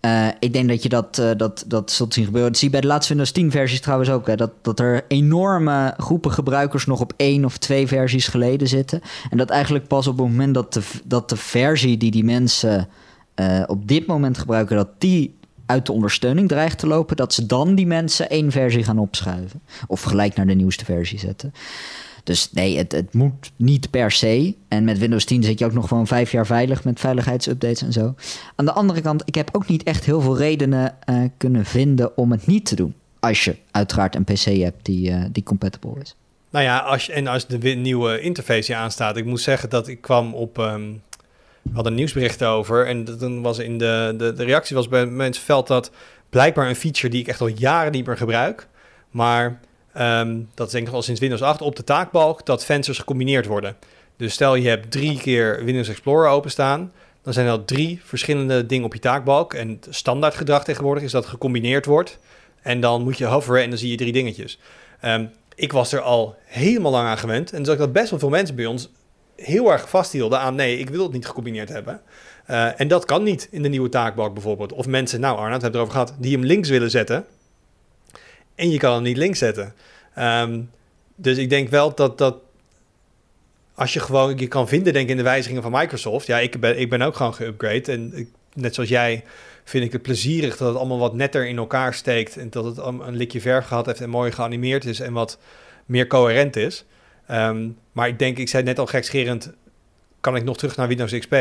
Speaker 2: Uh, ik denk dat je dat, uh, dat, dat zult zien gebeuren. Zie je bij de laatste Windows 10 versies trouwens ook. Hè, dat, dat er enorme groepen gebruikers nog op één of twee versies geleden zitten. En dat eigenlijk pas op het moment dat de, dat de versie die die mensen uh, op dit moment gebruiken, dat die uit de ondersteuning dreigt te lopen, dat ze dan die mensen één versie gaan opschuiven. Of gelijk naar de nieuwste versie zetten. Dus nee, het, het moet niet per se. En met Windows 10 zit je ook nog gewoon vijf jaar veilig met veiligheidsupdates en zo. Aan de andere kant, ik heb ook niet echt heel veel redenen uh, kunnen vinden om het niet te doen. Als je uiteraard een PC hebt die, uh, die compatible is.
Speaker 1: Nou ja, als en als de nieuwe interface hier aanstaat. Ik moet zeggen dat ik kwam op... Um, we hadden nieuwsberichten over. En toen was in de, de, de reactie was bij mensen veld dat blijkbaar een feature die ik echt al jaren niet meer gebruik. Maar Um, dat is denk ik al sinds Windows 8 op de taakbalk dat vensters gecombineerd worden. Dus stel je hebt drie keer Windows Explorer openstaan, dan zijn er drie verschillende dingen op je taakbalk. En het standaard gedrag tegenwoordig is dat het gecombineerd wordt. En dan moet je hoveren en dan zie je drie dingetjes. Um, ik was er al helemaal lang aan gewend. En ik dat best wel veel mensen bij ons heel erg vasthielden aan nee, ik wil het niet gecombineerd hebben. Uh, en dat kan niet in de nieuwe taakbalk bijvoorbeeld. Of mensen, nou Arnoud, hebben erover gehad, die hem links willen zetten en je kan hem niet links zetten. Um, dus ik denk wel dat dat als je gewoon je kan vinden, denk ik, in de wijzigingen van Microsoft. Ja, ik ben, ik ben ook gewoon geüpgrade. En net zoals jij vind ik het plezierig dat het allemaal wat netter in elkaar steekt. En dat het een likje verf gehad heeft en mooi geanimeerd is en wat meer coherent is. Um, maar ik denk, ik zei net al gekscherend, kan ik nog terug naar Windows XP.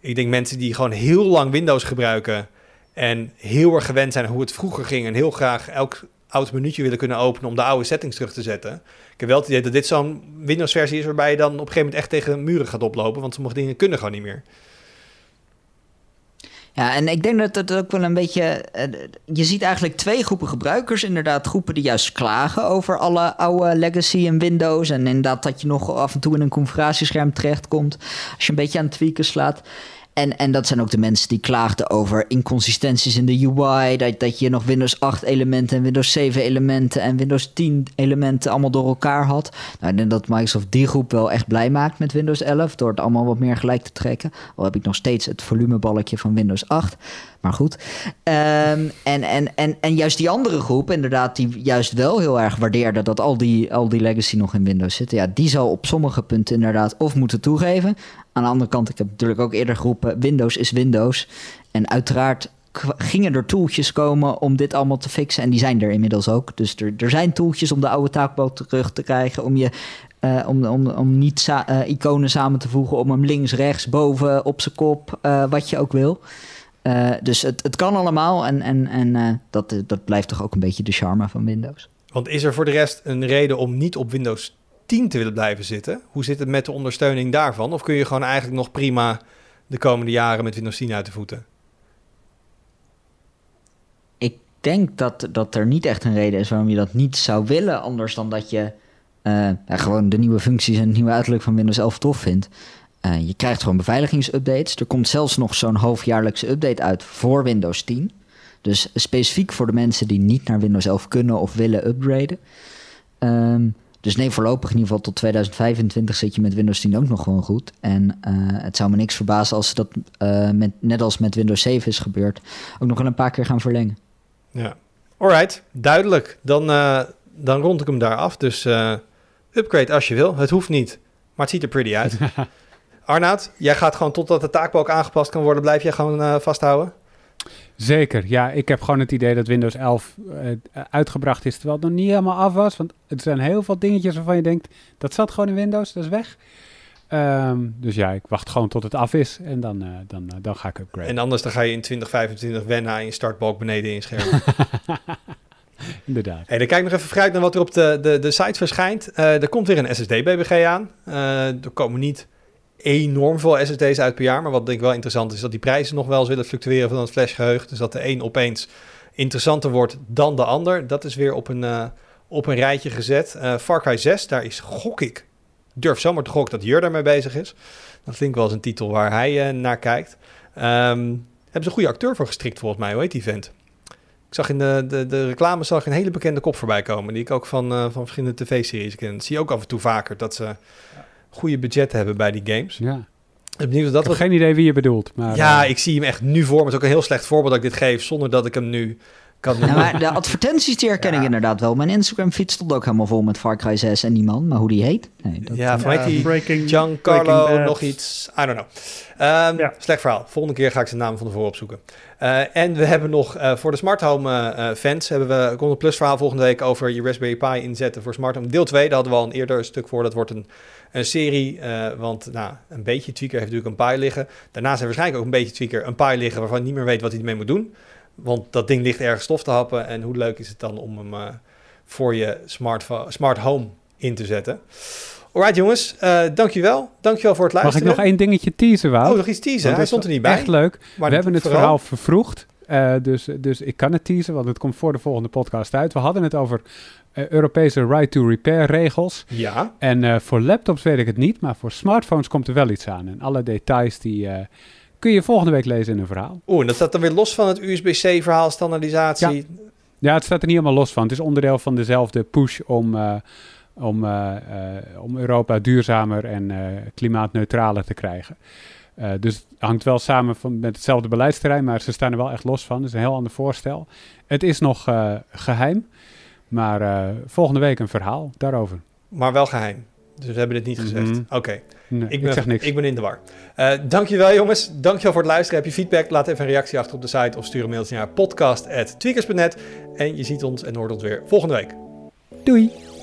Speaker 1: Ik denk mensen die gewoon heel lang Windows gebruiken en heel erg gewend zijn hoe het vroeger ging en heel graag elk oud minuutje willen kunnen openen om de oude settings terug te zetten. Ik heb wel het idee dat dit zo'n Windows-versie is waarbij je dan op een gegeven moment echt tegen muren gaat oplopen, want sommige dingen kunnen gewoon niet meer.
Speaker 2: Ja, en ik denk dat het ook wel een beetje. Eh, je ziet eigenlijk twee groepen gebruikers. Inderdaad, groepen die juist klagen over alle oude legacy en Windows. En inderdaad, dat je nog af en toe in een configuratiescherm terechtkomt. Als je een beetje aan het tweaken slaat. En, en dat zijn ook de mensen die klaagden over inconsistenties in de UI. Dat, dat je nog Windows 8 elementen en Windows 7 elementen en Windows 10 elementen allemaal door elkaar had. Nou, dat Microsoft die groep wel echt blij maakt met Windows 11. Door het allemaal wat meer gelijk te trekken. Al heb ik nog steeds het volumebalkje van Windows 8. Maar goed. Um, en, en, en, en juist die andere groep, inderdaad, die juist wel heel erg waardeerde dat al die, al die legacy nog in Windows zitten. Ja, die zal op sommige punten inderdaad of moeten toegeven. Aan de andere kant, ik heb natuurlijk ook eerder geroepen, Windows is Windows. En uiteraard gingen er tooltjes komen om dit allemaal te fixen. En die zijn er inmiddels ook. Dus er, er zijn tooltjes om de oude taakbal terug te krijgen. Om je uh, om, om, om niet uh, iconen samen te voegen. Om hem links, rechts, boven, op zijn kop. Uh, wat je ook wil. dus het, het kan allemaal. En, en, en dat, dat blijft toch ook een beetje de charme van Windows.
Speaker 1: Want is er voor de rest een reden om niet op Windows 10 te willen blijven zitten? Hoe zit het met de ondersteuning daarvan? Of kun je gewoon eigenlijk nog prima de komende jaren met Windows 10 uit de voeten?
Speaker 2: Ik denk dat, dat er niet echt een reden is waarom je dat niet zou willen, anders dan dat je uh, gewoon de nieuwe functies en het nieuwe uiterlijk van Windows 11 tof vindt. Uh, je krijgt gewoon beveiligingsupdates. Er komt zelfs nog zo'n halfjaarlijkse update uit voor Windows 10. Dus specifiek voor de mensen die niet naar Windows 11 kunnen of willen upgraden. Um, dus nee, voorlopig in ieder geval tot 2025 zit je met Windows 10 ook nog gewoon goed. En uh, het zou me niks verbazen als ze dat uh, met, net als met Windows 7 is gebeurd, ook nog wel een paar keer gaan verlengen.
Speaker 1: Ja, alright, duidelijk. Dan, uh, dan rond ik hem daar af. Dus upgrade als je wil. Het hoeft niet, maar het ziet er pretty uit. Arnaud, jij gaat gewoon totdat de taakbalk aangepast kan worden, blijf jij gewoon vasthouden?
Speaker 3: Zeker, ja. Ik heb gewoon het idee dat Windows 11 uh, uitgebracht is, terwijl het nog niet helemaal af was. Want het zijn heel veel dingetjes waarvan je denkt, dat zat gewoon in Windows, dat is weg. Um, dus ja, ik wacht gewoon tot het af is en dan, uh, dan, uh, dan ga ik upgraden.
Speaker 1: En anders dan ga je in 2025 wennen aan je startbalk beneden inschermen.
Speaker 3: Inderdaad.
Speaker 1: Hey, dan kijk ik nog even vooruit naar wat er op de, de, de site verschijnt. er komt weer een SSD-BBG aan. er komen niet enorm veel SSD's uit per jaar. Maar wat denk ik wel interessant is, dat die prijzen nog wel eens willen fluctueren van het flashgeheugen. Dus dat de een opeens interessanter wordt dan de ander. Dat is weer op een, uh, op een rijtje gezet. Uh, Far Cry 6, daar is gok ik. Durf zomaar te gokken dat Jur daarmee bezig is. Dat vind ik wel eens een titel waar hij uh, naar kijkt. Um, hebben ze een goede acteur voor gestrikt volgens mij. Hoe heet die vent? Ik zag in de, de, de reclame zag een hele bekende kop voorbij komen. Die ik ook van, van verschillende tv-series ken. Dat zie je ook af en toe vaker. Dat ze goede budget hebben bij die games.
Speaker 3: Ja.
Speaker 1: Ik, dat
Speaker 3: ik heb geen idee wie je bedoelt. Maar,
Speaker 1: ja, uh... ik zie hem echt nu voor me. Het is ook een heel slecht voorbeeld dat ik dit geef, zonder dat ik hem nu kan
Speaker 2: ja, maar de advertenties die herken ja. ik inderdaad wel. Mijn Instagram feed stond ook helemaal vol met Far Cry 6 en die man. Maar hoe die heet?
Speaker 1: Nee, dat, ja, van uh, die Breaking, Giancarlo, nog iets. I don't know. Um, ja. Slecht verhaal. Volgende keer ga ik zijn naam van tevoren opzoeken. Uh, en we hebben nog uh, voor de smart home uh, fans... hebben we komt een plus verhaal volgende week over je Raspberry Pi inzetten voor smart home. Deel 2, daar hadden we al een eerder stuk voor. Dat wordt een een serie. Uh, want nou, een beetje tweaker heeft natuurlijk een Pi liggen. Daarnaast heeft waarschijnlijk ook een beetje tweaker een Pi liggen waarvan je niet meer weet wat hij ermee moet doen. Want dat ding ligt ergens stof te happen. En hoe leuk is het dan om hem uh, voor je smart, smart home in te zetten. Alright jongens, uh, dankjewel. Dankjewel voor het luisteren.
Speaker 3: Mag ik nog één dingetje teasen, Wout?
Speaker 1: Oh, nog iets teasen? Hij stond er niet bij.
Speaker 3: Echt leuk. Maar we hebben het verhaal vervroegd. Uh, dus, dus ik kan het teasen, want het komt voor de volgende podcast uit. We hadden het over uh, Europese right-to-repair regels.
Speaker 1: Ja.
Speaker 3: En voor laptops weet ik het niet, maar voor smartphones komt er wel iets aan. En alle details die kun je volgende week lezen in een verhaal.
Speaker 1: Oeh, en dat staat dan weer los van het USB-C verhaal, standaardisatie?
Speaker 3: Ja. ja. het staat er niet helemaal los van. Het is onderdeel van dezelfde push om, om, om Europa duurzamer en klimaatneutraler te krijgen. Dus het hangt wel samen van, met hetzelfde beleidsterrein, maar ze staan er wel echt los van. Het is een heel ander voorstel. Het is nog geheim, maar volgende week een verhaal daarover.
Speaker 1: Maar wel geheim. Dus we hebben dit niet gezegd. Mm -hmm. Oké. Okay.
Speaker 3: Nee, ik, ben, ik zeg niks.
Speaker 1: Ik ben in de war. dankjewel jongens. Dankjewel voor het luisteren. Heb je feedback? Laat even een reactie achter op de site of stuur een mailtje naar podcast.tweakers.net. En je ziet ons en hoort ons weer volgende week.
Speaker 3: Doei.